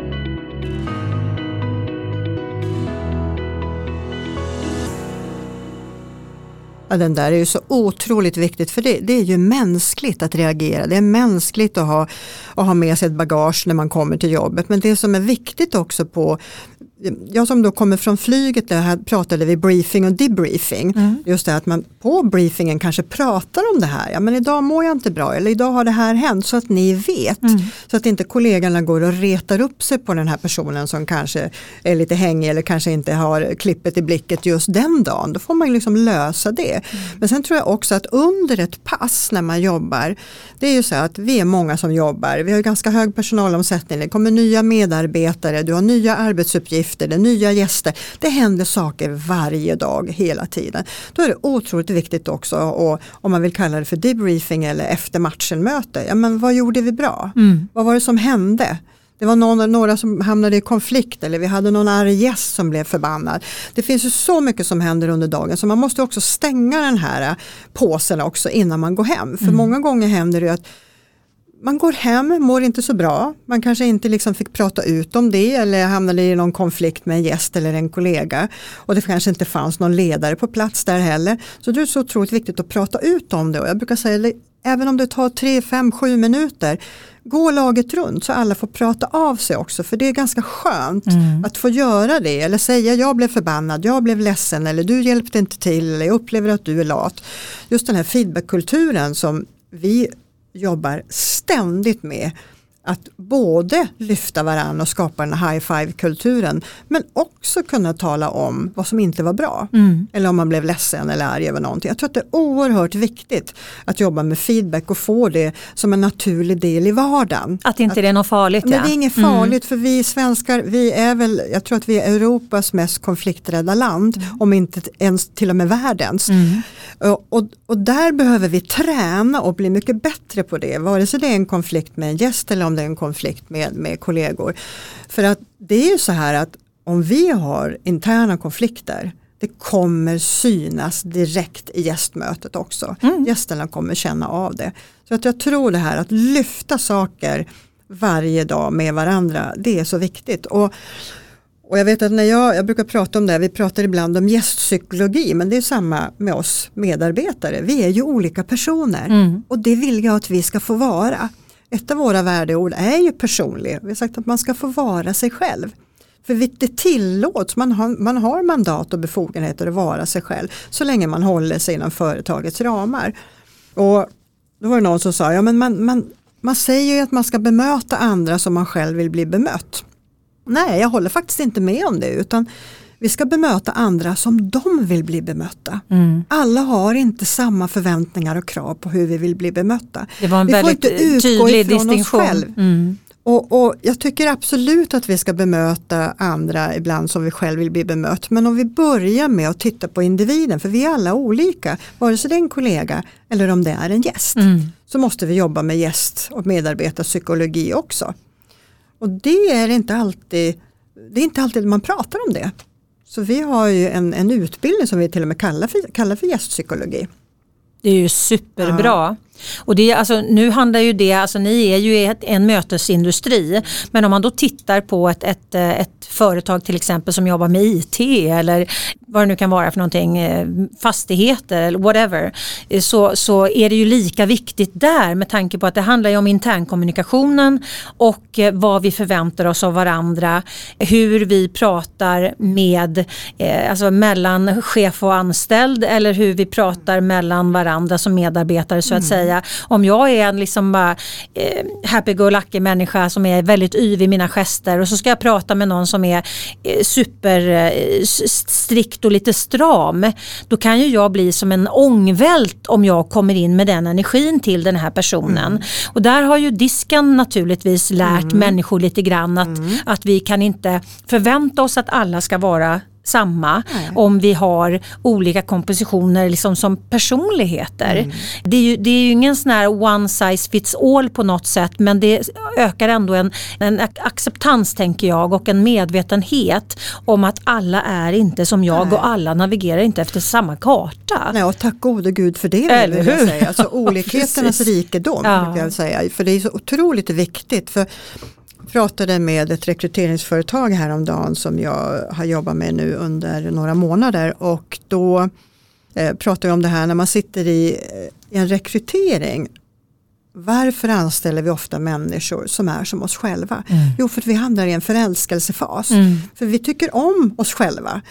Ja, den där är ju så otroligt viktigt för det, det, är ju mänskligt att reagera. Det är mänskligt att ha, att ha med sig ett bagage när man kommer till jobbet. Men det som är viktigt också på jag som då kommer från flyget, där här pratade vi briefing och debriefing. Mm. Just det att man på briefingen kanske pratar om det här. Ja men idag mår jag inte bra eller idag har det här hänt så att ni vet. Mm. Så att inte kollegorna går och retar upp sig på den här personen som kanske är lite hängig eller kanske inte har klippet i blicket just den dagen. Då får man liksom lösa det. Mm. Men sen tror jag också att under ett pass när man jobbar, det är ju så att vi är många som jobbar. Vi har ganska hög personalomsättning, det kommer nya medarbetare, du har nya arbetsuppgifter uppgifter, det nya gäster. Det händer saker varje dag hela tiden. Då är det otroligt viktigt också och, om man vill kalla det för debriefing eller efter matchen möte. Ja, men vad gjorde vi bra? Mm. Vad var det som hände? Det var någon, några som hamnade i konflikt eller vi hade någon arg gäst som blev förbannad. Det finns ju så mycket som händer under dagen så man måste också stänga den här påsen också innan man går hem. För mm. många gånger händer det att man går hem, mår inte så bra. Man kanske inte liksom fick prata ut om det eller hamnade i någon konflikt med en gäst eller en kollega. Och det kanske inte fanns någon ledare på plats där heller. Så det är så otroligt viktigt att prata ut om det. Och jag brukar säga, även om det tar 3, 5, 7 minuter, gå laget runt så alla får prata av sig också. För det är ganska skönt mm. att få göra det. Eller säga jag blev förbannad, jag blev ledsen eller du hjälpte inte till eller jag upplever att du är lat. Just den här feedbackkulturen som vi jobbar ständigt med att både lyfta varandra och skapa den high five-kulturen men också kunna tala om vad som inte var bra. Mm. Eller om man blev ledsen eller arg över någonting. Jag tror att det är oerhört viktigt att jobba med feedback och få det som en naturlig del i vardagen. Att inte att, det är något farligt. Men ja. det är inget mm. farligt mm. för vi svenskar, vi är väl, jag tror att vi är Europas mest konflikträdda land, mm. om inte ens till och med världens. Mm. Och, och, och, där behöver vi träna och bli mycket bättre på det, vare sig det är en konflikt med en gäst eller om det är en konflikt med, med kollegor. För att det är ju så här att om vi har interna konflikter det kommer synas direkt i gästmötet också. Mm. Gästerna kommer känna av det. Så att jag tror det här att lyfta saker varje dag med varandra, det är så viktigt. Och, och jag vet att när jag, jag brukar prata om det, vi pratar ibland om gästpsykologi men det är samma med oss medarbetare. Vi är ju olika personer mm. och det vill jag att vi ska få vara. Ett av våra värdeord är ju personlig. Vi har sagt att man ska få vara sig själv. För det tillåts, man har, man har mandat och befogenheter att vara sig själv så länge man håller sig inom företagets ramar. Och då var det någon som sa, ja men man, man, man säger ju att man ska bemöta andra som man själv vill bli bemött. Nej, jag håller faktiskt inte med om det utan vi ska bemöta andra som de vill bli bemötta. Mm. Alla har inte samma förväntningar och krav på hur vi vill bli bemötta. Det var en vi väldigt får inte utgå tydlig ifrån distinktion. oss själv. Mm. Och, och, Jag tycker absolut att vi ska bemöta andra ibland som vi själv vill bli bemött. Men om vi börjar med att titta på individen, för vi är alla olika, vare sig det är en kollega eller om det är en gäst. Mm. Så måste vi jobba med gäst och medarbetarpsykologi också. Och det är inte alltid, det är inte alltid man pratar om det. Så vi har ju en, en utbildning som vi till och med kallar för, kallar för gästpsykologi. Det är ju superbra. Ja. Och det, alltså, nu handlar ju det, alltså, ni är ju ett, en mötesindustri men om man då tittar på ett, ett, ett företag till exempel som jobbar med IT eller vad det nu kan vara för någonting, eh, fastigheter eller whatever, eh, så, så är det ju lika viktigt där med tanke på att det handlar ju om internkommunikationen och eh, vad vi förväntar oss av varandra, hur vi pratar med, alltså mellan chef och anställd eller hur vi pratar mellan varandra som medarbetare så att mm. Säga. Om jag är en liksom bara eh, happy-go-lucky människa som är väldigt yvig i mina gester och så ska jag prata med någon som är eh, superstrikt och lite stram, då kan ju jag bli som en ångvält om jag kommer in med den energin till den här personen. Mm. Och där har ju disken naturligtvis lärt mm. människor lite grann att, mm. att vi kan inte förvänta oss att alla ska vara samma Nej. om vi har olika kompositioner liksom som personligheter. Mm. Det, är ju, det är ju ingen sån här one size fits all på något sätt men det ökar ändå en, en acceptans tänker jag och en medvetenhet om att alla är inte som jag Nej. och alla navigerar inte efter samma karta. Nej, och tack gode gud för det. Eller hur? Säga. Alltså, olikheternas rikedom. Ja. Jag säga. För det är så otroligt viktigt. För pratade med ett rekryteringsföretag häromdagen som jag har jobbat med nu under några månader och då eh, pratade jag om det här när man sitter i, i en rekrytering varför anställer vi ofta människor som är som oss själva? Mm. Jo, för att vi hamnar i en förälskelsefas. Mm. För vi tycker om oss själva.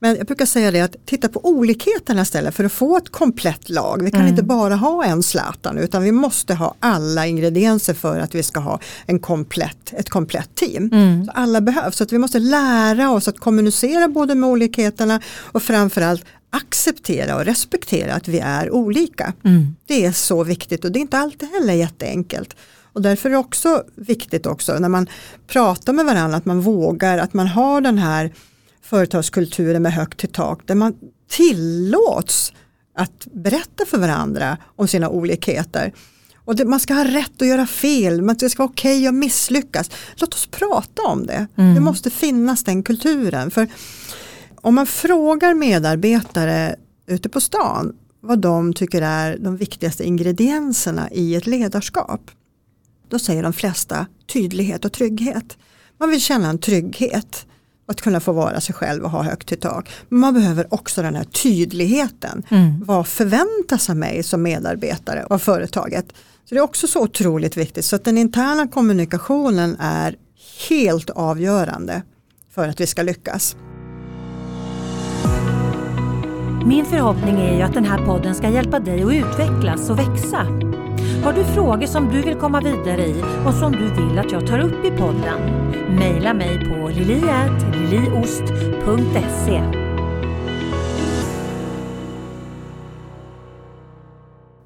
Men jag brukar säga det att titta på olikheterna istället för att få ett komplett lag. Vi kan mm. inte bara ha en Zlatan utan vi måste ha alla ingredienser för att vi ska ha en komplett, ett komplett team. Mm. Så alla behövs, så att vi måste lära oss att kommunicera både med olikheterna och framförallt acceptera och respektera att vi är olika. Mm. Det är så viktigt och det är inte alltid heller jätteenkelt. Och därför är det också viktigt också när man pratar med varandra att man vågar, att man har den här företagskulturer med högt till tak där man tillåts att berätta för varandra om sina olikheter. Och det, man ska ha rätt att göra fel, man ska vara okej okay att misslyckas. Låt oss prata om det. Mm. Det måste finnas den kulturen. För om man frågar medarbetare ute på stan vad de tycker är de viktigaste ingredienserna i ett ledarskap. Då säger de flesta tydlighet och trygghet. Man vill känna en trygghet att kunna få vara sig själv och ha högt i tak. Men man behöver också den här tydligheten. Mm. Vad förväntas av mig som medarbetare av företaget? Så Det är också så otroligt viktigt så att den interna kommunikationen är helt avgörande för att vi ska lyckas. Min förhoppning är ju att den här podden ska hjälpa dig att utvecklas och växa har du frågor som du vill komma vidare i och som du vill att jag tar upp i podden? Maila mig på liliatliliost.se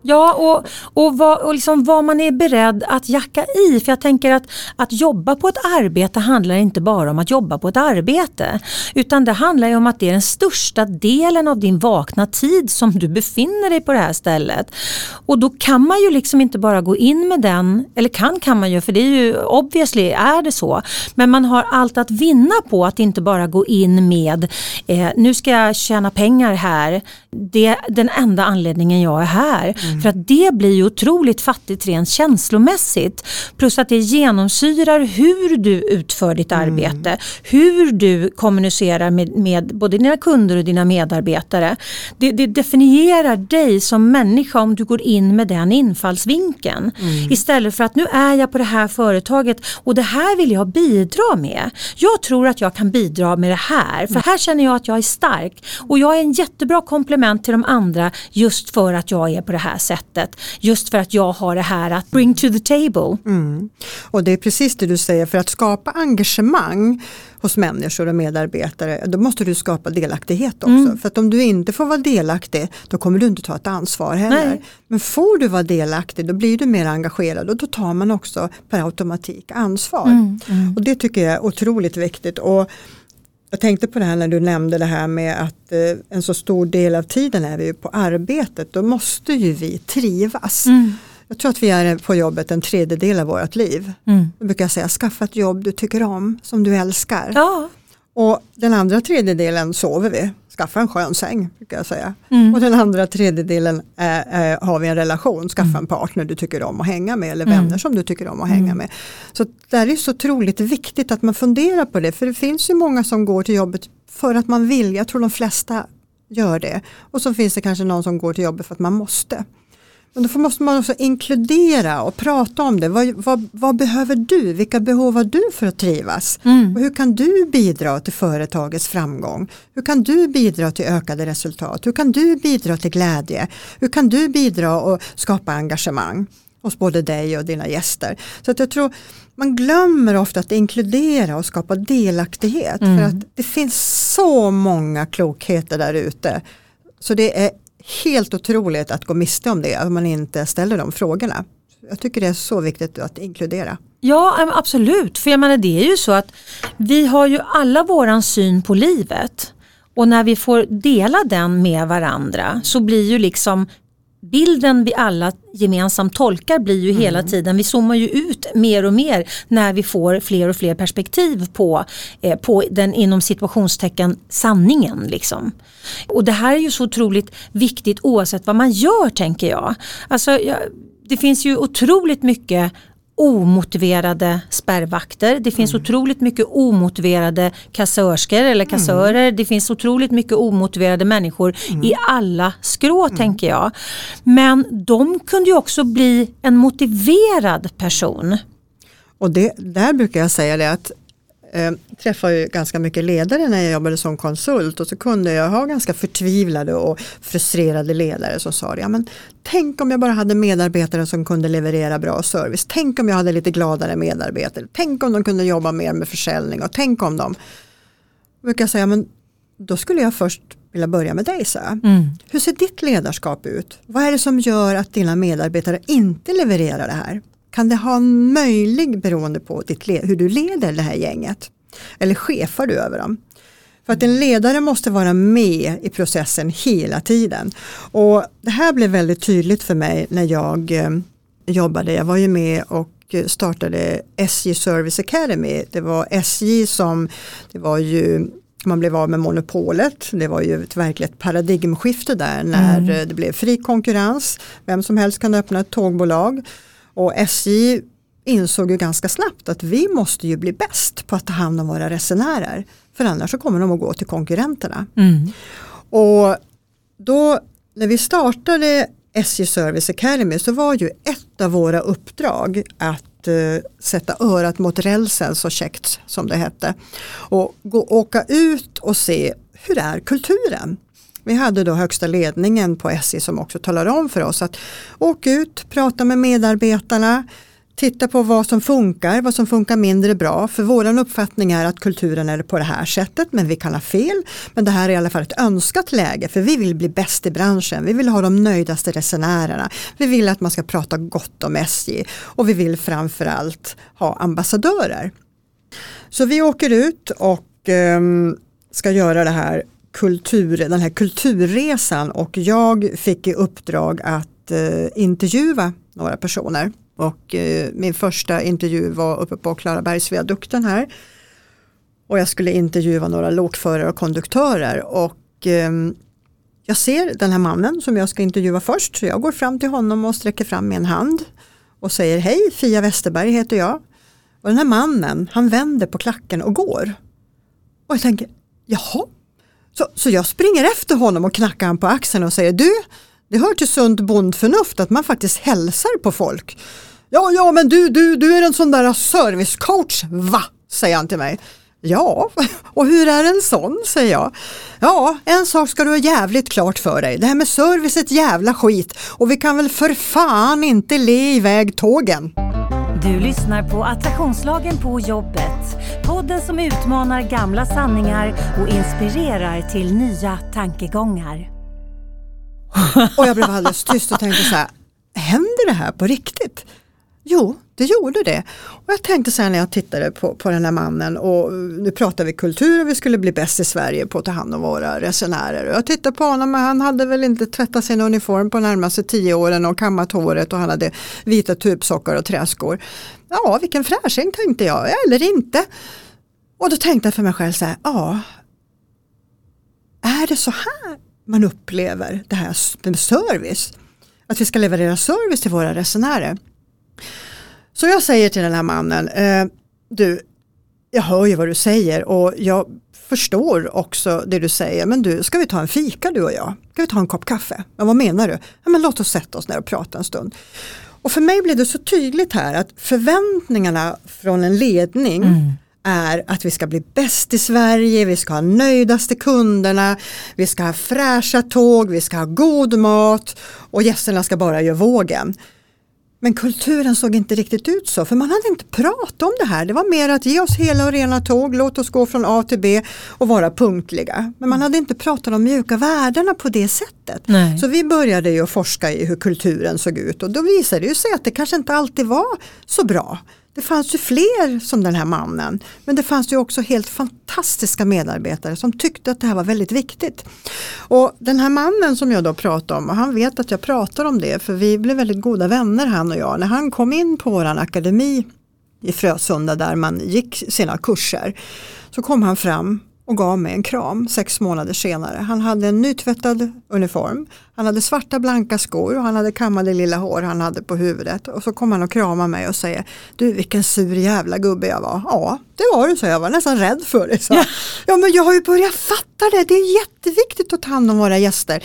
Ja, och, och, vad, och liksom vad man är beredd att jacka i. För jag tänker att att jobba på ett arbete handlar inte bara om att jobba på ett arbete. Utan det handlar om att det är den största delen av din vakna tid som du befinner dig på det här stället. Och då kan man ju liksom inte bara gå in med den, eller kan kan man ju för det är ju obviously är det så. Men man har allt att vinna på att inte bara gå in med eh, nu ska jag tjäna pengar här. Det är den enda anledningen jag är här. Mm. För att det blir ju otroligt fattigt rent känslomässigt. Plus att det genomsyrar hur du utför ditt mm. arbete. Hur du kommunicerar med, med både dina kunder och dina medarbetare. Det, det, definierar dig som människa om du går in med den infallsvinkeln. Mm. Istället för att nu är jag på det här företaget och det här vill jag bidra med. Jag tror att jag kan bidra med det här. För här känner jag att jag är stark. Och jag är en jättebra komplement till de andra just för att jag är på det här sättet. Just för att jag har det här att bring to the table. Mm. Och det är precis det du säger, för att skapa engagemang hos människor och medarbetare, då måste du skapa delaktighet också. Mm. För att om du inte får vara delaktig, då kommer du inte ta ett ansvar heller. Nej. Men får du vara delaktig, då blir du mer engagerad och då tar man också per automatik ansvar. Mm. Och det tycker jag är otroligt viktigt. Och jag tänkte på det här när du nämnde det här med att eh, en så stor del av tiden är vi på arbetet. Då måste ju vi trivas. Mm. Jag tror att vi är på jobbet en tredjedel av vårt liv. Mm. Jag brukar säga skaffa ett jobb du tycker om, som du älskar. Ja. Och den andra tredjedelen sover vi skaffa en skön säng. Brukar jag säga. Mm. Och den andra tredjedelen är, är, har vi en relation, skaffa mm. en partner du tycker om att hänga med eller vänner mm. som du tycker om att hänga mm. med. Så det är så otroligt viktigt att man funderar på det för det finns ju många som går till jobbet för att man vill, jag tror de flesta gör det. Och så finns det kanske någon som går till jobbet för att man måste. Men då måste man också inkludera och prata om det. Vad, vad, vad, behöver du? Vilka behov har du för att trivas? Mm. Och hur kan du bidra till företagets framgång? Hur kan du bidra till ökade resultat? Hur kan du bidra till glädje? Hur kan du bidra och skapa engagemang hos både dig och dina gäster? Så att jag tror man glömmer ofta att inkludera och skapa delaktighet. Mm. För att det finns så många klokheter där ute. Så det är helt otroligt att gå miste om det, om man inte ställer de frågorna. Jag tycker det är så viktigt att inkludera. Ja absolut, för jag menar det är ju så att vi har ju alla våran syn på livet. Och när vi får dela den med varandra så blir ju liksom bilden vi alla gemensamt tolkar blir ju mm. hela tiden, vi zoomar ju ut mer och mer när vi får fler och fler perspektiv på, eh, på den inom situationstecken sanningen. Liksom. Och det här är ju så otroligt viktigt oavsett vad man gör tänker jag. Alltså, jag det finns ju otroligt mycket omotiverade spärrvakter. Det finns mm. otroligt mycket omotiverade kassörskor eller kassörer. Mm. Det finns otroligt mycket omotiverade människor mm. i alla skrå mm. tänker jag. Men de kunde ju också bli en motiverad person. Och det, där brukar jag säga det att eh, träffade ju ganska mycket ledare när jag jobbade som konsult och så kunde jag ha ganska förtvivlade och frustrerade ledare som sa ja, men tänk om jag bara hade medarbetare som kunde leverera bra service. Tänk om jag hade lite gladare medarbetare. Tänk om de kunde jobba mer med försäljning och tänk om de. Jag brukar säga men då skulle jag först vilja börja med dig. Så. Mm. Hur ser ditt ledarskap ut? Vad är det som gör att dina medarbetare inte levererar det här? Kan det ha en möjlig beroende på ditt hur du leder det här gänget? Eller chefar du över dem? För att en ledare måste vara med i processen hela tiden. Och Det här blev väldigt tydligt för mig när jag eh, jobbade. Jag var ju med och startade SJ Service Academy. Det var SJ som, det var ju man blev av med monopolet. Det var ju ett verkligt paradigmskifte där när mm. det blev fri konkurrens. Vem som helst kan öppna ett tågbolag. Och SJ insåg ju ganska snabbt att vi måste ju bli bäst på att ta hand om våra resenärer. För annars så kommer de att gå till konkurrenterna. Mm. Och då när vi startade SJ Service Academy så var ju ett av våra uppdrag att uh, sätta örat mot rälsen så käckt som det hette. Och gå, åka ut och se hur är kulturen? Vi hade då högsta ledningen på SJ som också talade om för oss att åk ut, prata med medarbetarna, titta på vad som funkar, vad som funkar mindre bra. För vår uppfattning är att kulturen är på det här sättet men vi kan ha fel. Men det här är i alla fall ett önskat läge för vi vill bli bäst i branschen. Vi vill ha de nöjdaste resenärerna. Vi vill att man ska prata gott om SJ och vi vill framförallt ha ambassadörer. Så vi åker ut och um, ska göra det här kultur, den här kulturresan och jag fick i uppdrag att eh, intervjua några personer. Och eh, min första intervju var uppe på Klarabergsviadukten här. Och jag skulle intervjua några lokförare och konduktörer. Och eh, jag ser den här mannen som jag ska intervjua först. Så jag går fram till honom och sträcker fram min hand. Och säger hej, Fia Westerberg heter jag. Och den här mannen, han vänder på klacken och går. Och jag tänker, jaha. Så, så jag springer efter honom och knackar han på axeln och säger, du, det hör till sunt bondförnuft att man faktiskt hälsar på folk. Ja, ja, men du, du, du är en sån där servicecoach, va? Säger han till mig. Ja, och hur är en sån, säger jag. Ja, en sak ska du ha jävligt klart för dig. Det här med service är ett jävla skit och vi kan väl för fan inte le iväg tågen. Du lyssnar på Attraktionslagen på jobbet. Podden som utmanar gamla sanningar och inspirerar till nya tankegångar. Och jag blev alldeles tyst och tänkte så här, händer det här på riktigt? Jo, det gjorde det. Och jag tänkte sen när jag tittade på, på den här mannen och nu pratar vi kultur och vi skulle bli bäst i Sverige på att ta hand om våra resenärer. Och jag tittade på honom och han hade väl inte tvättat sin uniform på närmaste tio åren och kammat håret och han hade vita tubsockar och träskor. Ja, vilken fräsching tänkte jag, eller inte. Och då tänkte jag för mig själv så här, ja, är det så här man upplever det här med service? Att vi ska leverera service till våra resenärer. Så jag säger till den här mannen, eh, du, jag hör ju vad du säger och jag förstår också det du säger, men du, ska vi ta en fika du och jag? Ska vi ta en kopp kaffe? Men vad menar du? Ja, men låt oss sätta oss ner och prata en stund. Och för mig blev det så tydligt här att förväntningarna från en ledning mm. är att vi ska bli bäst i Sverige, vi ska ha nöjdaste kunderna, vi ska ha fräscha tåg, vi ska ha god mat och gästerna ska bara göra vågen. Men kulturen såg inte riktigt ut så, för man hade inte pratat om det här. Det var mer att ge oss hela och rena tåg, låt oss gå från A till B och vara punktliga. Men man hade inte pratat om mjuka värdena på det sättet. Nej. Så vi började ju forska i hur kulturen såg ut och då visade det sig att det kanske inte alltid var så bra. Det fanns ju fler som den här mannen. Men det fanns ju också helt fantastiska medarbetare som tyckte att det här var väldigt viktigt. Och den här mannen som jag då pratar om, och han vet att jag pratar om det för vi blev väldigt goda vänner han och jag. När han kom in på våran akademi i Frösunda där man gick sina kurser så kom han fram och gav mig en kram sex månader senare. Han hade en nytvättad uniform, han hade svarta blanka skor och han hade kammade lilla hår han hade på huvudet. Och så kom han och kramade mig och säger Du vilken sur jävla gubbe jag var. Ja det var du så jag var nästan rädd för det. Så. Ja. ja men jag har ju börjat fatta det, det är jätteviktigt att ta hand om våra gäster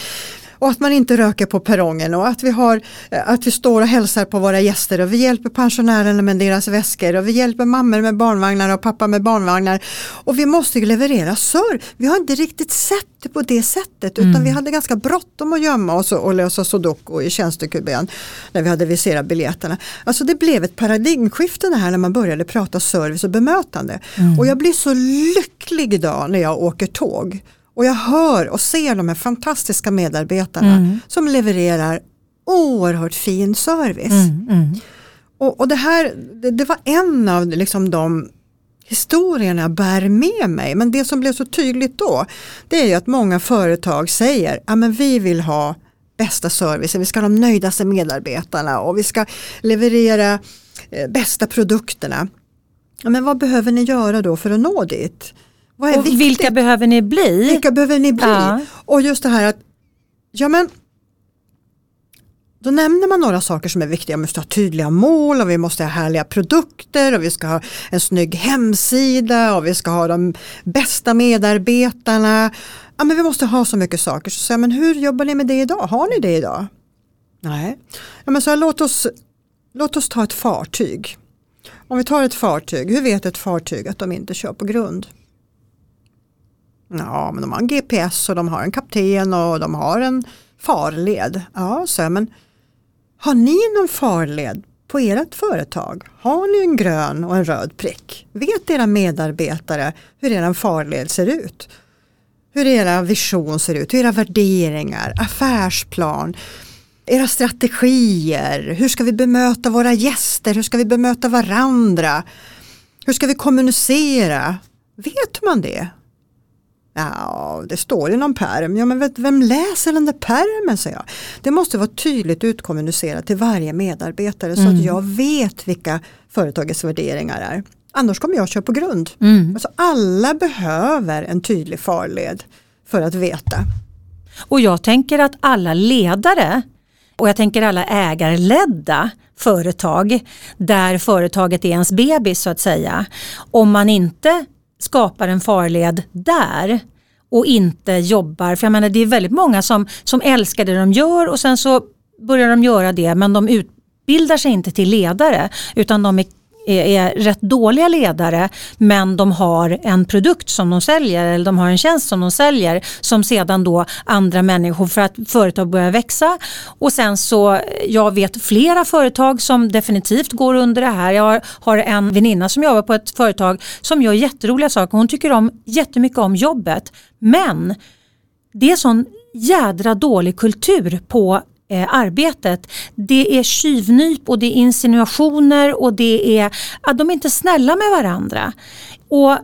och att man inte röker på perrongen och att vi, har, eh, att vi står och hälsar på våra gäster och vi hjälper pensionärerna med deras väskor och vi hjälper mammor med barnvagnar och pappa med barnvagnar. Och vi måste leverera serv. Vi har inte riktigt sett det på det sättet utan mm. vi hade ganska bråttom att gömma oss och, och lösa sudoku i tjänstekuben när vi hade viserat biljetterna. Alltså det blev ett paradigmskifte det här när man började prata service och bemötande. Mm. Och jag blir så lycklig idag när jag åker tåg och jag hör och ser de här fantastiska medarbetarna mm. som levererar oerhört fin service. Mm, mm. Och, och, det här det, det, var en av liksom de historierna jag bär med mig. Men det som blev så tydligt då det är ju att många företag säger ja, vi vill ha bästa servicen, vi ska ha de nöjdaste medarbetarna och vi ska leverera eh, bästa produkterna. Ja, men vad behöver ni göra då för att nå dit? Vad är och viktigt? vilka behöver ni bli? Vilka behöver ni bli? Ja. Och just det här att, ja men då nämner man några saker som är viktiga. Vi måste ha tydliga mål och vi måste ha härliga produkter och vi ska ha en snygg hemsida och vi ska ha de bästa medarbetarna. Ja, men vi måste ha så mycket saker. Så säger men hur jobbar ni med det idag? Har ni det idag? Nej, ja, men så här, låt, oss, låt oss ta ett fartyg. Om vi tar ett fartyg, hur vet ett fartyg att de inte kör på grund? Ja, men de har en GPS och de har en kapten och de har en farled. Ja, så men har ni någon farled på ert företag? Har ni en grön och en röd prick? Vet era medarbetare hur er farled ser ut? Hur era vision ser ut, hur era värderingar, affärsplan, era strategier, hur ska vi bemöta våra gäster, hur ska vi bemöta varandra, hur ska vi kommunicera? Vet man det? Ja, det står i någon pärm. Ja, men vem läser den där pärmen, säger jag. Det måste vara tydligt utkommunicerat till varje medarbetare mm. så att mm. jag vet vilka företagets värderingar är. Annars kommer jag köra på grund. Mm. Alltså, alla behöver en tydlig farled för att veta. Och jag tänker att alla ledare och jag tänker alla ägarledda företag där företaget är ens bebis så att säga. Om man inte skapar en farled där och inte jobbar, för jag menar det är väldigt många som, som älskar det de gör och sen så börjar de göra det men de utbildar sig inte till ledare utan de är är rätt dåliga ledare men de har en produkt som de säljer eller de har en tjänst som de säljer som sedan då andra människor för att företag börjar växa och sen så jag vet flera företag som definitivt går under det här. Jag har en väninna som jobbar på ett företag som gör jätteroliga saker. Hon tycker om jättemycket om jobbet men det är sån jädra dålig kultur på eh, arbetet. Det är tjuvnyp och det är insinuationer och det är att de är inte snälla med varandra. Och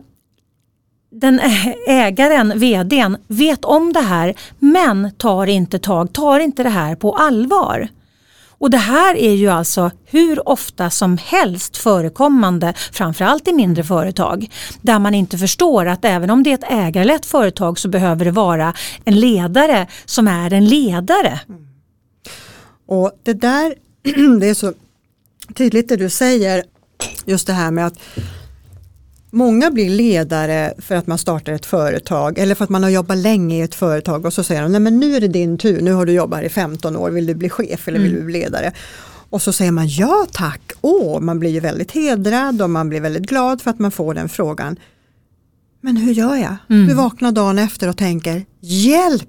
den ägaren, vdn, vet om det här men tar inte tag, tar inte det här på allvar. Och det här är ju alltså hur ofta som helst förekommande, framförallt i mindre företag, där man inte förstår att även om det är ett ägarlett företag så behöver det vara en ledare som är en ledare. Mm. Och det där, det är så tydligt det du säger, just det här med att Många blir ledare för att man startar ett företag eller för att man har jobbat länge i ett företag och så säger de, nej men nu är det din tur, nu har du jobbat här i 15 år, vill du bli chef eller vill mm. du bli ledare? Och så säger man ja tack, åh, man blir ju väldigt hedrad och man blir väldigt glad för att man får den frågan. Men hur gör jag? Mm. Du vaknar dagen efter och tänker, hjälp,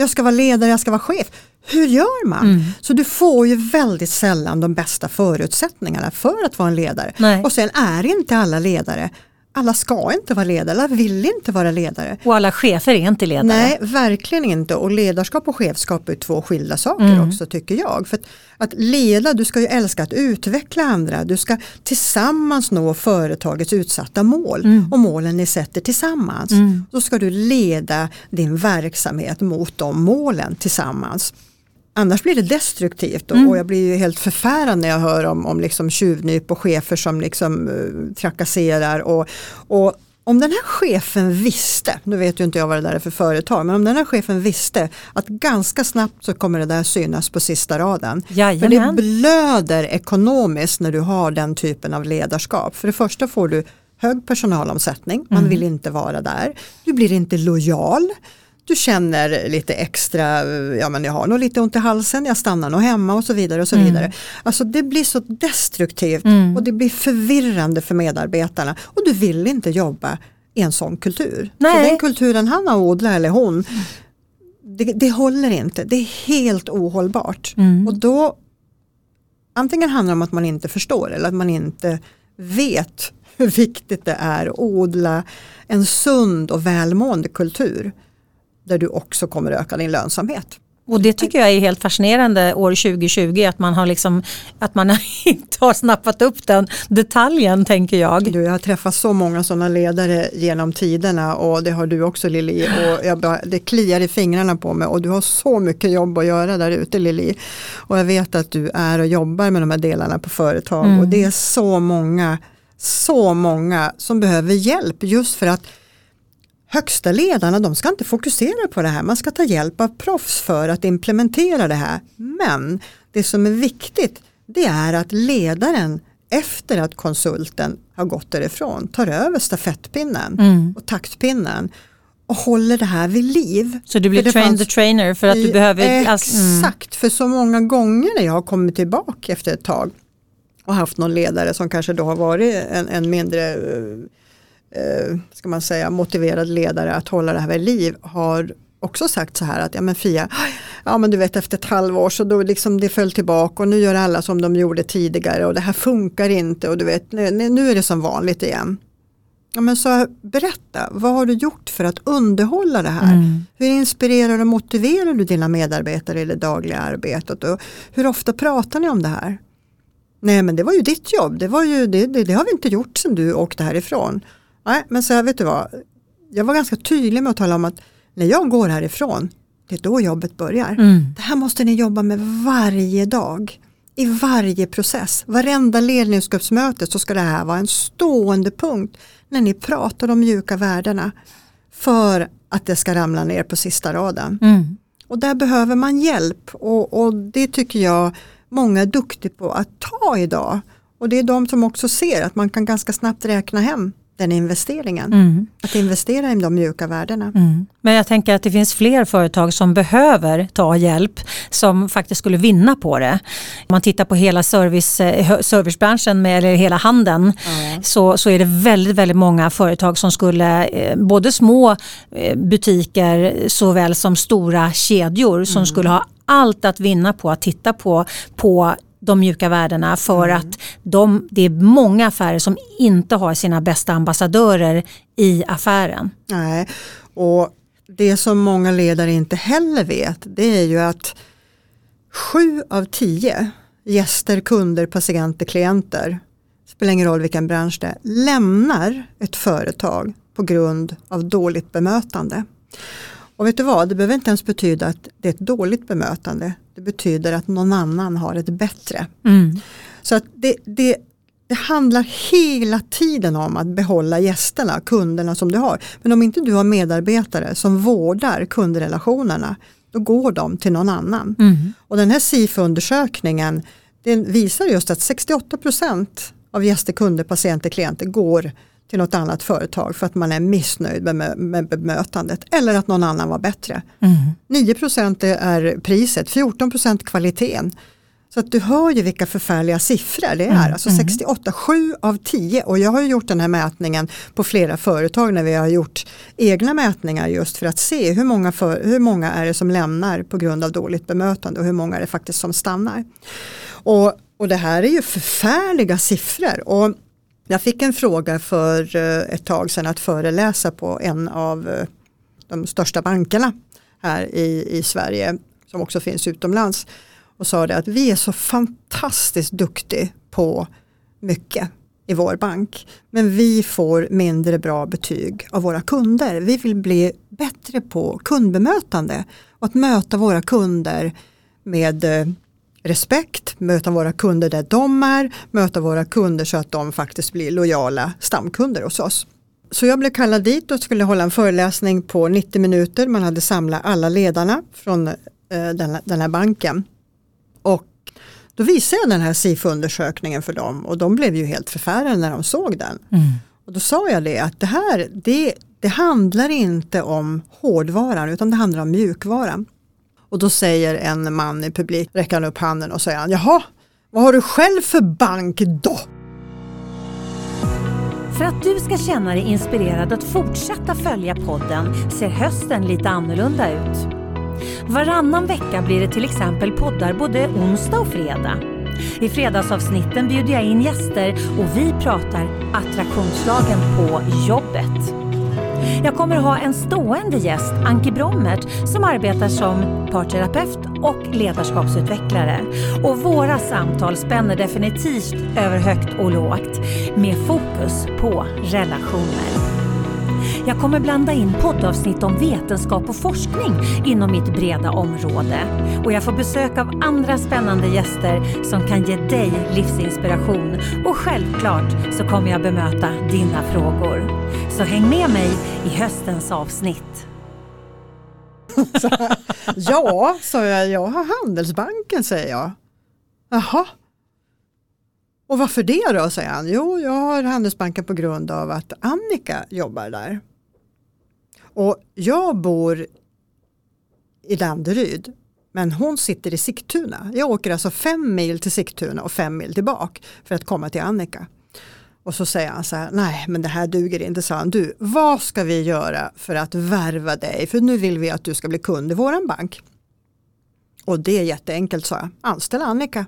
jag ska vara ledare, jag ska vara chef. Hur gör man? Mm. Så du får ju väldigt sällan de bästa förutsättningarna för att vara en ledare. Nej. Och sen är inte alla ledare alla ska inte vara ledare, alla vill inte vara ledare. Och alla chefer är inte ledare. Nej, verkligen inte. Och ledarskap och chefskap är två skilda saker mm. också tycker jag. För att, att, leda, du ska ju älska att utveckla andra. Du ska tillsammans nå företagets utsatta mål mm. och målen ni sätter tillsammans. Mm. Då ska du leda din verksamhet mot de målen tillsammans. Annars blir det destruktivt och, mm. och jag blir ju helt förfärad när jag hör om, om liksom tjuvnyp och chefer som liksom uh, trakasserar. Och, och om den här chefen visste, nu vet ju inte jag vad det där är för företag, men om den här chefen visste att ganska snabbt så kommer det där synas på sista raden. Jajamän. För det blöder ekonomiskt när du har den typen av ledarskap. För det första får du hög personalomsättning, man mm. vill inte vara där. Du blir inte lojal du känner lite extra, ja men jag har nog lite ont i halsen, jag stannar nog hemma och så vidare. och så mm. vidare. Alltså det blir så destruktivt mm. och det blir förvirrande för medarbetarna och du vill inte jobba i en sån kultur. Nej. Så den kulturen han har odlat eller hon, det, det håller inte, det är helt ohållbart. Mm. Och då antingen handlar det om att man inte förstår eller att man inte vet hur viktigt det är att odla en sund och välmående kultur där du också kommer öka din lönsamhet. Och det tycker jag är helt fascinerande år 2020 att man, har liksom, att man inte har snappat upp den detaljen tänker jag. Du, jag har träffat så många sådana ledare genom tiderna och det har du också Lili. Och jag, det kliar i fingrarna på mig och du har så mycket jobb att göra där ute Lili. Och jag vet att du är och jobbar med de här delarna på företag mm. och det är så många, så många som behöver hjälp just för att högsta ledarna de ska inte fokusera på det här, man ska ta hjälp av proffs för att implementera det här. Men det som är viktigt det är att ledaren efter att konsulten har gått därifrån tar över stafettpinnen mm. och taktpinnen och håller det här vid liv. Så du blir train the trainer för att du behöver... Mm. Exakt, för så många gånger när jag har kommit tillbaka efter ett tag och haft någon ledare som kanske då har varit en, en mindre eh, ska man säga, motiverad ledare att hålla det här vid liv har också sagt så här att ja men Fia, ja men du vet efter ett halvår så då liksom det föll tillbaka och nu gör alla som de gjorde tidigare och det här funkar inte och du vet nu, nu är det som vanligt igen. Ja, men så berätta, vad har du gjort för att underhålla det här? Mm. Hur inspirerar och motiverar du dina medarbetare i det dagliga arbetet? Och hur ofta pratar ni om det här? Nej men det var ju ditt jobb, det, var ju, det, det, det har vi inte gjort sedan du åkte härifrån. Nej men så här, vet du vad, jag var ganska tydlig med att tala om att när jag går härifrån, det är då jobbet börjar. Mm. Det här måste ni jobba med varje dag. I varje process, varenda ledningsgruppsmöte så ska det här vara en stående punkt när ni pratar om mjuka värdena för att det ska ramla ner på sista raden. Mm. Och där behöver man hjälp och, och det tycker jag många är duktiga på att ta idag. Och det är de som också ser att man kan ganska snabbt räkna hem den investeringen. Mm. Att investera i de mjuka värdena. Mm. Men jag tänker att det finns fler företag som behöver ta hjälp som faktiskt skulle vinna på det. Om man tittar på hela service, eh, servicebranschen med, eller hela handeln mm. så, så är det väldigt, väldigt många företag som skulle, eh, både små eh, butiker såväl som stora kedjor som mm. skulle ha allt att vinna på att titta på, på de mjuka värdena för mm. att de, det är många affärer som inte har sina bästa ambassadörer i affären. Nej, och det som många ledare inte heller vet det är ju att sju av tio gäster, kunder, patienter, klienter spelar ingen roll vilken bransch det är, lämnar ett företag på grund av dåligt bemötande. Och vet du vad, det behöver inte ens betyda att det är ett dåligt bemötande. Det betyder att någon annan har ett bättre. Mm. Så att det, det, det handlar hela tiden om att behålla gästerna, kunderna som du har. Men om inte du har medarbetare som vårdar kundrelationerna, då går de till någon annan. Mm. Och den här SIF-undersökningen den visar just att 68% av gäster, kunder, patienter, klienter går till något annat företag för att man är missnöjd med, med bemötandet eller att någon annan var bättre. Mm. 9% är priset, 14% kvaliteten. Så att du hör ju vilka förfärliga siffror det är. Mm. Alltså 68, mm. 7 av 10 och jag har gjort den här mätningen på flera företag när vi har gjort egna mätningar just för att se hur många, för, hur många är det som lämnar på grund av dåligt bemötande och hur många är det faktiskt som stannar. Och, och det här är ju förfärliga siffror. Och jag fick en fråga för eh, ett tag sedan att föreläsa på en av eh, de största bankerna här i, i Sverige som också finns utomlands och sa det att vi är så fantastiskt duktiga på mycket i vår bank. Men vi får mindre bra betyg av våra kunder. Vi vill bli bättre på kundbemötande och att möta våra kunder med eh, respekt, möta våra kunder där de är, möta våra kunder så att de faktiskt blir lojala stamkunder hos oss. Så jag blev kallad dit och skulle hålla en föreläsning på 90 minuter. Man hade samlat alla ledarna från eh, den, den här banken. Och då visade jag den här SIFO-undersökningen för dem och de blev ju helt förfärade när de såg den. Mm. Och då sa jag det att det här det, det handlar inte om hårdvaran utan det handlar om mjukvaran. Och då säger en man i publik, räcker han upp handen och säger jaha, vad har du själv för bank då? För att du ska känna dig inspirerad att fortsätta följa podden ser hösten lite annorlunda ut. Varannan vecka blir det till exempel poddar både onsdag och fredag. I fredagsavsnitten bjuder jag in gäster och vi pratar attraktionslagen på jobbet. Jag kommer ha en stående gäst, Anki Brommert, som arbetar som parterapeut och ledarskapsutvecklare. Och våra samtal spänner definitivt över högt och lågt med fokus på relationer. Jag kommer blanda in poddavsnitt om vetenskap och forskning inom mitt breda område. Och jag får besök av andra spännande gäster som kan ge dig livsinspiration. Och självklart så kommer jag bemöta dina frågor. Så häng med mig i höstens avsnitt. ja, sa jag, jag har Handelsbanken säger jag. Jaha. Och varför det då, säger han. Jo, jag har Handelsbanken på grund av att Annika jobbar där. Och jag bor i Danderyd men hon sitter i Sigtuna. Jag åker alltså fem mil till Sigtuna och fem mil tillbaka för att komma till Annika. Och så säger han så här, nej men det här duger inte, sa han. Du, vad ska vi göra för att värva dig? För nu vill vi att du ska bli kund i våran bank. Och det är jätteenkelt, sa jag. Anställ Annika.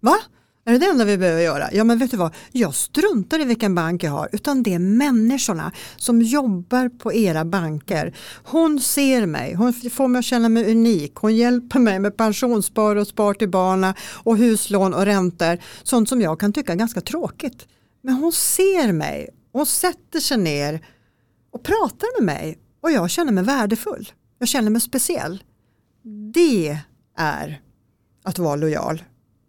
Va? Är det det enda vi behöver göra? Ja men vet du vad, jag struntar i vilken bank jag har utan det är människorna som jobbar på era banker. Hon ser mig, hon får mig att känna mig unik, hon hjälper mig med pensionsspar och spar till barna och huslån och räntor. Sånt som jag kan tycka är ganska tråkigt. Men hon ser mig, hon sätter sig ner och pratar med mig och jag känner mig värdefull. Jag känner mig speciell. Det är att vara lojal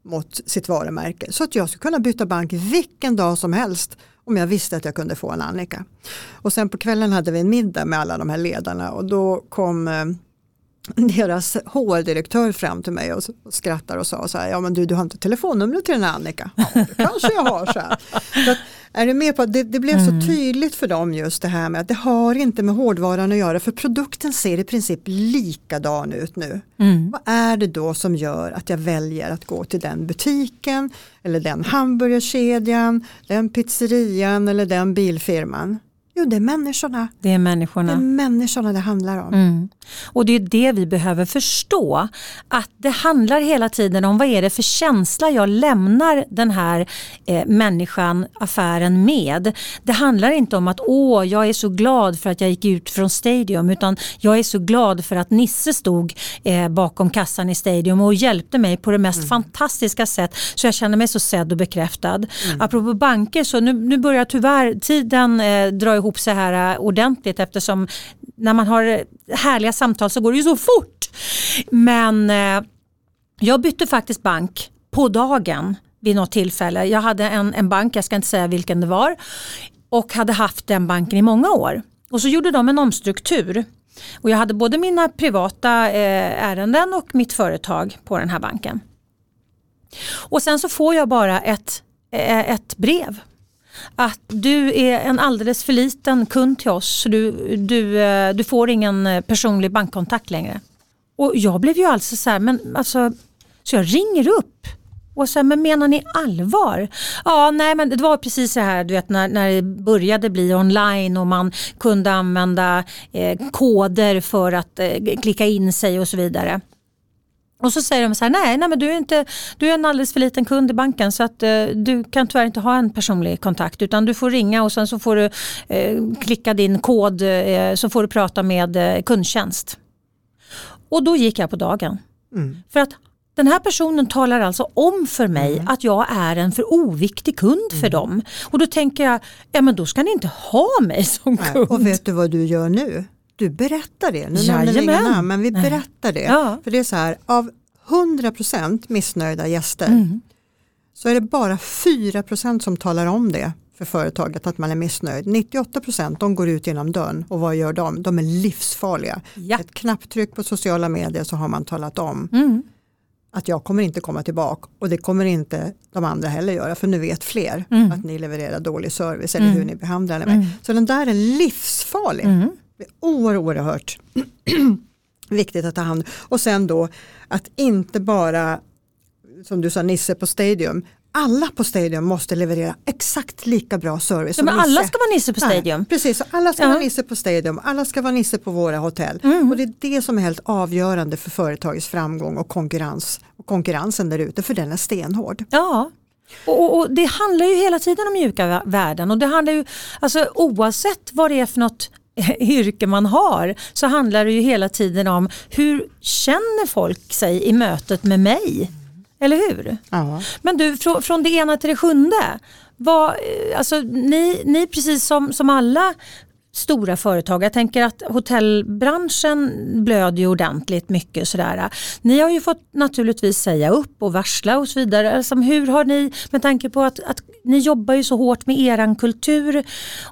mot sitt varumärke. Så att jag skulle kunna byta bank vilken dag som helst om jag visste att jag kunde få en Annika. Och sen på kvällen hade vi en middag med alla de här ledarna och då kom eh, deras HR-direktör fram till mig och skrattar och sa så här, ja men du, du har inte telefonnumret till den här Annika? Ja, det kanske jag har. Så, här. så att, är du med på att det, det blev mm. så tydligt för dem just det här med att det har inte med hårdvaran att göra för produkten ser i princip likadan ut nu. Mm. Vad är det då som gör att jag väljer att gå till den butiken eller den hamburgerkedjan, den pizzerian eller den bilfirman? Jo, det är människorna. Det är människorna. Det är människorna det handlar om. Mm. Och det är det vi behöver förstå. Att det handlar hela tiden om vad är det för känsla jag lämnar den här eh, människan, affären med. Det handlar inte om att åh, jag är så glad för att jag gick ut från Stadium utan jag är så glad för att Nisse stod eh, bakom kassan i Stadium och hjälpte mig på det mest mm. fantastiska sätt så jag känner mig så sedd och bekräftad. Mm. Apropå banker så nu, nu börjar tyvärr tiden eh, dra ihop sig här eh, ordentligt eftersom när man har härliga samtal så går det ju så fort. Men eh, jag bytte faktiskt bank på dagen vid något tillfälle. Jag hade en, en bank, jag ska inte säga vilken det var, och hade haft den banken i många år. Och så gjorde de en omstruktur. Och jag hade både mina privata eh, ärenden och mitt företag på den här banken. Och sen så får jag bara ett, eh, ett brev att du är en alldeles för liten kund till oss så du, du, eh, du får ingen eh, personlig bankkontakt längre. Och jag blev ju alltså så här, men alltså, så jag ringer upp och så här, men menar ni allvar? Ja, nej men det var precis så här du vet när, när det började bli online och man kunde använda eh, koder för att eh, klicka in sig och så vidare. Och så säger de så här, nej, nej men du är, inte, du är en alldeles för liten kund i banken så att eh, du kan tyvärr inte ha en personlig kontakt utan du får ringa och sen så får du eh, klicka din kod eh, så får du prata med eh, kundtjänst. Och då gick jag på dagen. Mm. För att den här personen talar alltså om för mig mm. att jag är en för oviktig kund mm. för dem. Och då tänker jag, ja men då ska ni inte ha mig som kund. Och vet du vad du gör nu? Du berättar det, nu nämner vi inga namn men vi berättar det. Ja. För det är så här, av 100% missnöjda gäster mm. så är det bara 4% som talar om det för företaget att man är missnöjd. 98% de går ut genom dörren och vad gör de? De är livsfarliga. Ja. Ett knapptryck på sociala medier så har man talat om mm. att jag kommer inte komma tillbaka och det kommer inte de andra heller göra för nu vet fler mm. att ni levererar dålig service eller mm. hur ni behandlar mig. Mm. Så den där är livsfarlig. Oerhört viktigt att ta hand Och sen då att inte bara, som du sa Nisse på Stadium, alla på Stadium måste leverera exakt lika bra service. Ja, men alla ska vara Nisse på Stadium. Nej, precis, alla ska ja. vara Nisse på Stadium, alla ska vara Nisse på våra hotell. Mm. Och det är det som är helt avgörande för företagets framgång och konkurrens. Och konkurrensen där ute, för den är stenhård. Ja, och, och, det handlar ju hela tiden om mjuka värden och det handlar ju, alltså oavsett vad det är för något yrke man har så handlar det ju hela tiden om hur känner folk sig i mötet med mig? Eller hur? Ja. Men du, från, från det ena till det sjunde. Vad, alltså, ni, ni precis som, som alla stora företag. Jag tänker att hotellbranschen blöder ju ordentligt mycket. Sådär. Ni har ju fått naturligtvis säga upp och varsla och så vidare. Alltså, hur har ni, med tanke på att, att ni jobbar ju så hårt med eran kultur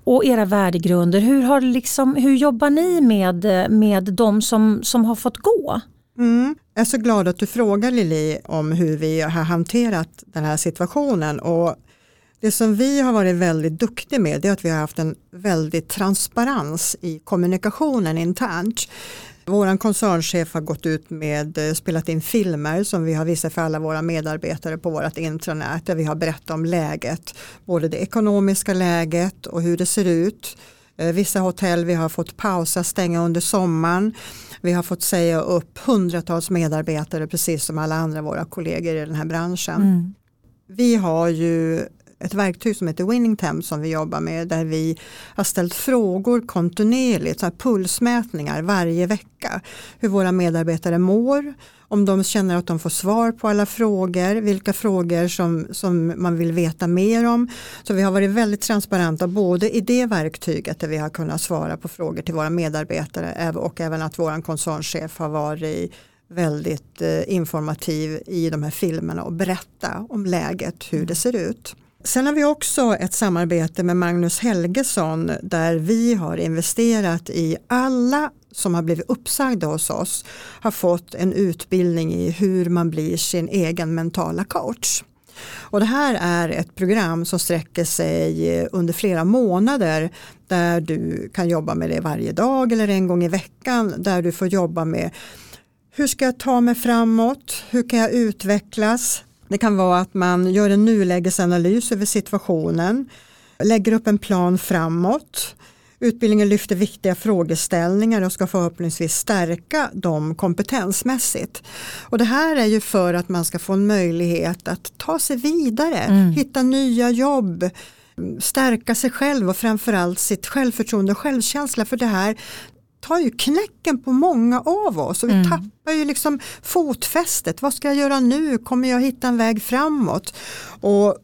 och era värdegrunder. Hur, har liksom, hur jobbar ni med, med de som, som har fått gå? Mm. Jag är så glad att du frågar Lili om hur vi har hanterat den här situationen. Och det som vi har varit väldigt duktiga med är att vi har haft en väldig transparens i kommunikationen internt. Vår koncernchef har gått ut med, eh, spelat in filmer som vi har visat för alla våra medarbetare på vårt intranät där vi har berättat om läget. Både det ekonomiska läget och hur det ser ut. Eh, vissa hotell vi har fått pausa, stänga under sommaren. Vi har fått säga upp hundratals medarbetare precis som alla andra våra kollegor i den här branschen. Mm. Vi har ju ett verktyg som heter Winning Temp som vi jobbar med där vi har ställt frågor kontinuerligt, så här pulsmätningar varje vecka. Hur våra medarbetare mår, om de känner att de får svar på alla frågor, vilka frågor som, som man vill veta mer om. Så vi har varit väldigt transparenta både i det verktyget där vi har kunnat svara på frågor till våra medarbetare och även att vår koncernchef har varit väldigt eh, informativ i de här filmerna och berätta om läget, hur det ser ut. Sen har vi också ett samarbete med Magnus Helgesson där vi har investerat i alla som har blivit uppsagda hos oss har fått en utbildning i hur man blir sin egen mentala coach. Och det här är ett program som sträcker sig under flera månader där du kan jobba med det varje dag eller en gång i veckan där du får jobba med hur ska jag ta mig framåt, hur kan jag utvecklas, det kan vara att man gör en nulägesanalys över situationen, lägger upp en plan framåt. Utbildningen lyfter viktiga frågeställningar och ska förhoppningsvis stärka dem kompetensmässigt. Och det här är ju för att man ska få en möjlighet att ta sig vidare, mm. hitta nya jobb, stärka sig själv och framförallt sitt självförtroende och självkänsla. För det här tar ju knäcken på många av oss och vi mm. tappar ju liksom fotfästet. Vad ska jag göra nu? Kommer jag hitta en väg framåt? Och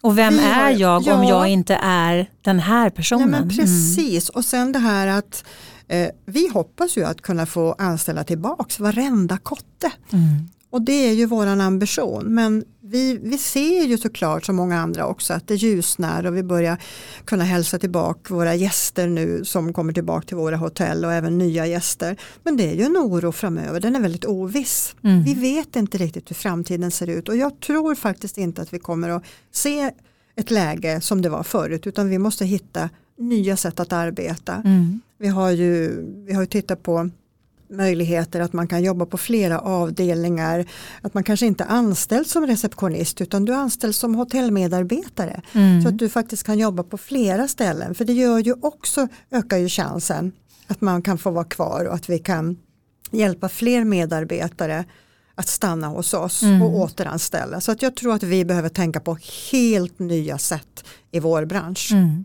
och vem har, är jag ja, om jag inte är den här personen? Nej, men precis, mm. och sen det här att eh, vi hoppas ju att kunna få anställa tillbaks varenda kotte. Mm. Och det är ju våran ambition. Men vi, vi ser ju såklart som många andra också att det ljusnar och vi börjar kunna hälsa tillbaka våra gäster nu som kommer tillbaka till våra hotell och även nya gäster. Men det är ju en oro framöver, den är väldigt oviss. Mm. Vi vet inte riktigt hur framtiden ser ut och jag tror faktiskt inte att vi kommer att se ett läge som det var förut utan vi måste hitta nya sätt att arbeta. Mm. Vi, har ju, vi har ju tittat på möjligheter att man kan jobba på flera avdelningar. Att man kanske inte är anställd som receptionist utan du är anställd som hotellmedarbetare. Mm. Så att du faktiskt kan jobba på flera ställen. För det gör ju också, ökar ju chansen att man kan få vara kvar och att vi kan hjälpa fler medarbetare att stanna hos oss mm. och återanställa. Så att jag tror att vi behöver tänka på helt nya sätt i vår bransch. Mm.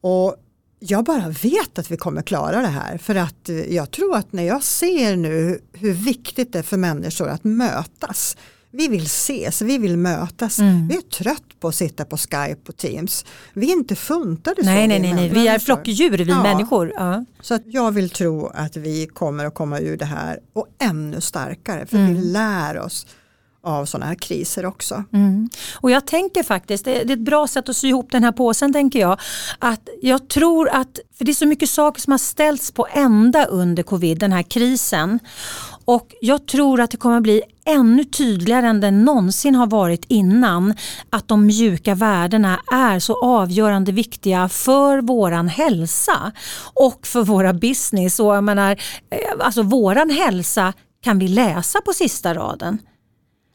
Och jag bara vet att vi kommer klara det här för att jag tror att när jag ser nu hur viktigt det är för människor att mötas vi vill ses, vi vill mötas. Mm. Vi är trött på att sitta på Skype och Teams. Vi är inte funtade så. Nej, nej, nej, nej. vi är flockdjur, vi ja. människor. Ja. Så att jag vill tro att vi kommer att komma ur det här och ännu starkare för mm. vi lär oss av sådana här kriser också. Mm. Och jag tänker faktiskt, det är ett bra sätt att sy ihop den här påsen tänker jag, att jag tror att, för det är så mycket saker som har ställts på ända under covid, den här krisen. Och jag tror att det kommer bli ännu tydligare än det någonsin har varit innan att de mjuka värdena är så avgörande viktiga för våran hälsa och för våra business. Och jag menar, eh, alltså våran hälsa kan vi läsa på sista raden.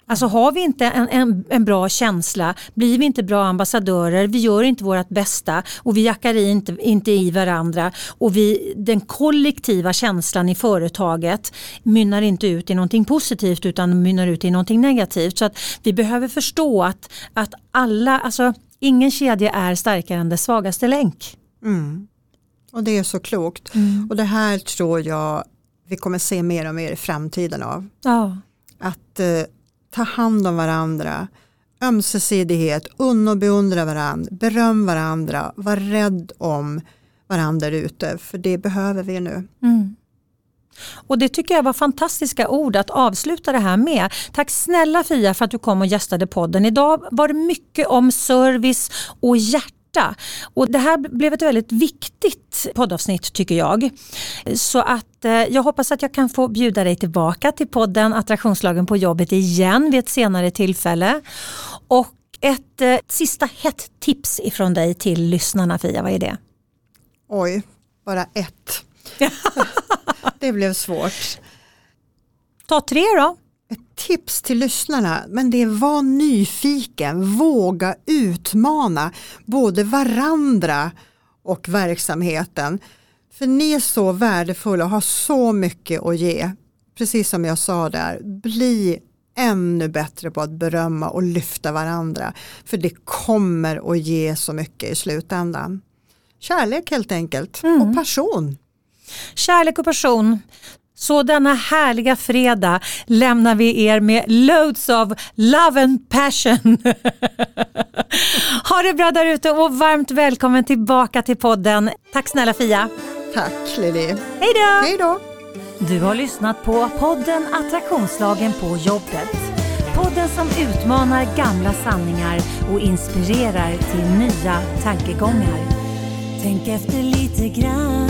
Alltså har vi inte en, en, en, bra känsla, blir vi inte bra ambassadörer, vi gör inte vårt bästa och vi jackar inte, inte i varandra och vi, den kollektiva känslan i företaget mynnar inte ut i någonting positivt utan mynnar ut i någonting negativt. Så att vi behöver förstå att, att alla, alltså ingen kedja är starkare än dess svagaste länk. Mm. Och det är så klokt. Mm. Och det här tror jag vi kommer se mer och mer i framtiden av. Ja. Att eh, ta hand om varandra, ömsesidighet, unna och beundra varandra, beröm varandra, var rädd om varandra ute, för det behöver vi nu. Mm. Och Det tycker jag var fantastiska ord att avsluta det här med. Tack snälla Fia för att du kom och gästade podden. Idag var det mycket om service och hjärta hjärta. Och det här blev ett väldigt viktigt poddavsnitt tycker jag. Så att eh, jag hoppas att jag kan få bjuda dig tillbaka till podden Attraktionslagen på jobbet igen vid ett senare tillfälle. Och ett eh, sista hett tips ifrån dig till lyssnarna Fia, vad är det? Oj, bara ett. det blev svårt. Ta tre då. Tips till lyssnarna, men det är var nyfiken, våga utmana både varandra och verksamheten. För ni är så värdefulla och har så mycket att ge. Precis som jag sa där, bli ännu bättre på att berömma och lyfta varandra. För det kommer att ge så mycket i slutändan. Kärlek helt enkelt mm. och passion. Kärlek och passion. Så denna härliga fredag lämnar vi er med loads of love and passion. ha det bra där ute och varmt välkommen tillbaka till podden. Tack snälla Fia. Tack Lili. Hej då. Hej då. Du har lyssnat på podden Attraktionslagen på jobbet. Podden som utmanar gamla sanningar och inspirerar till nya tankegångar. Tänk efter lite grann.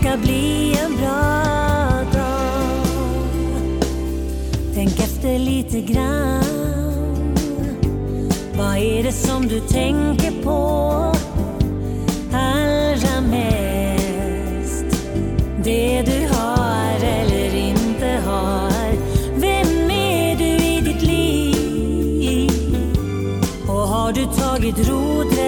ska bli en bra dag Tänk efter lite grann Vad är det som du tänker på allra mest? Det du har eller inte har Vem är du i ditt liv? Och har du tagit rodret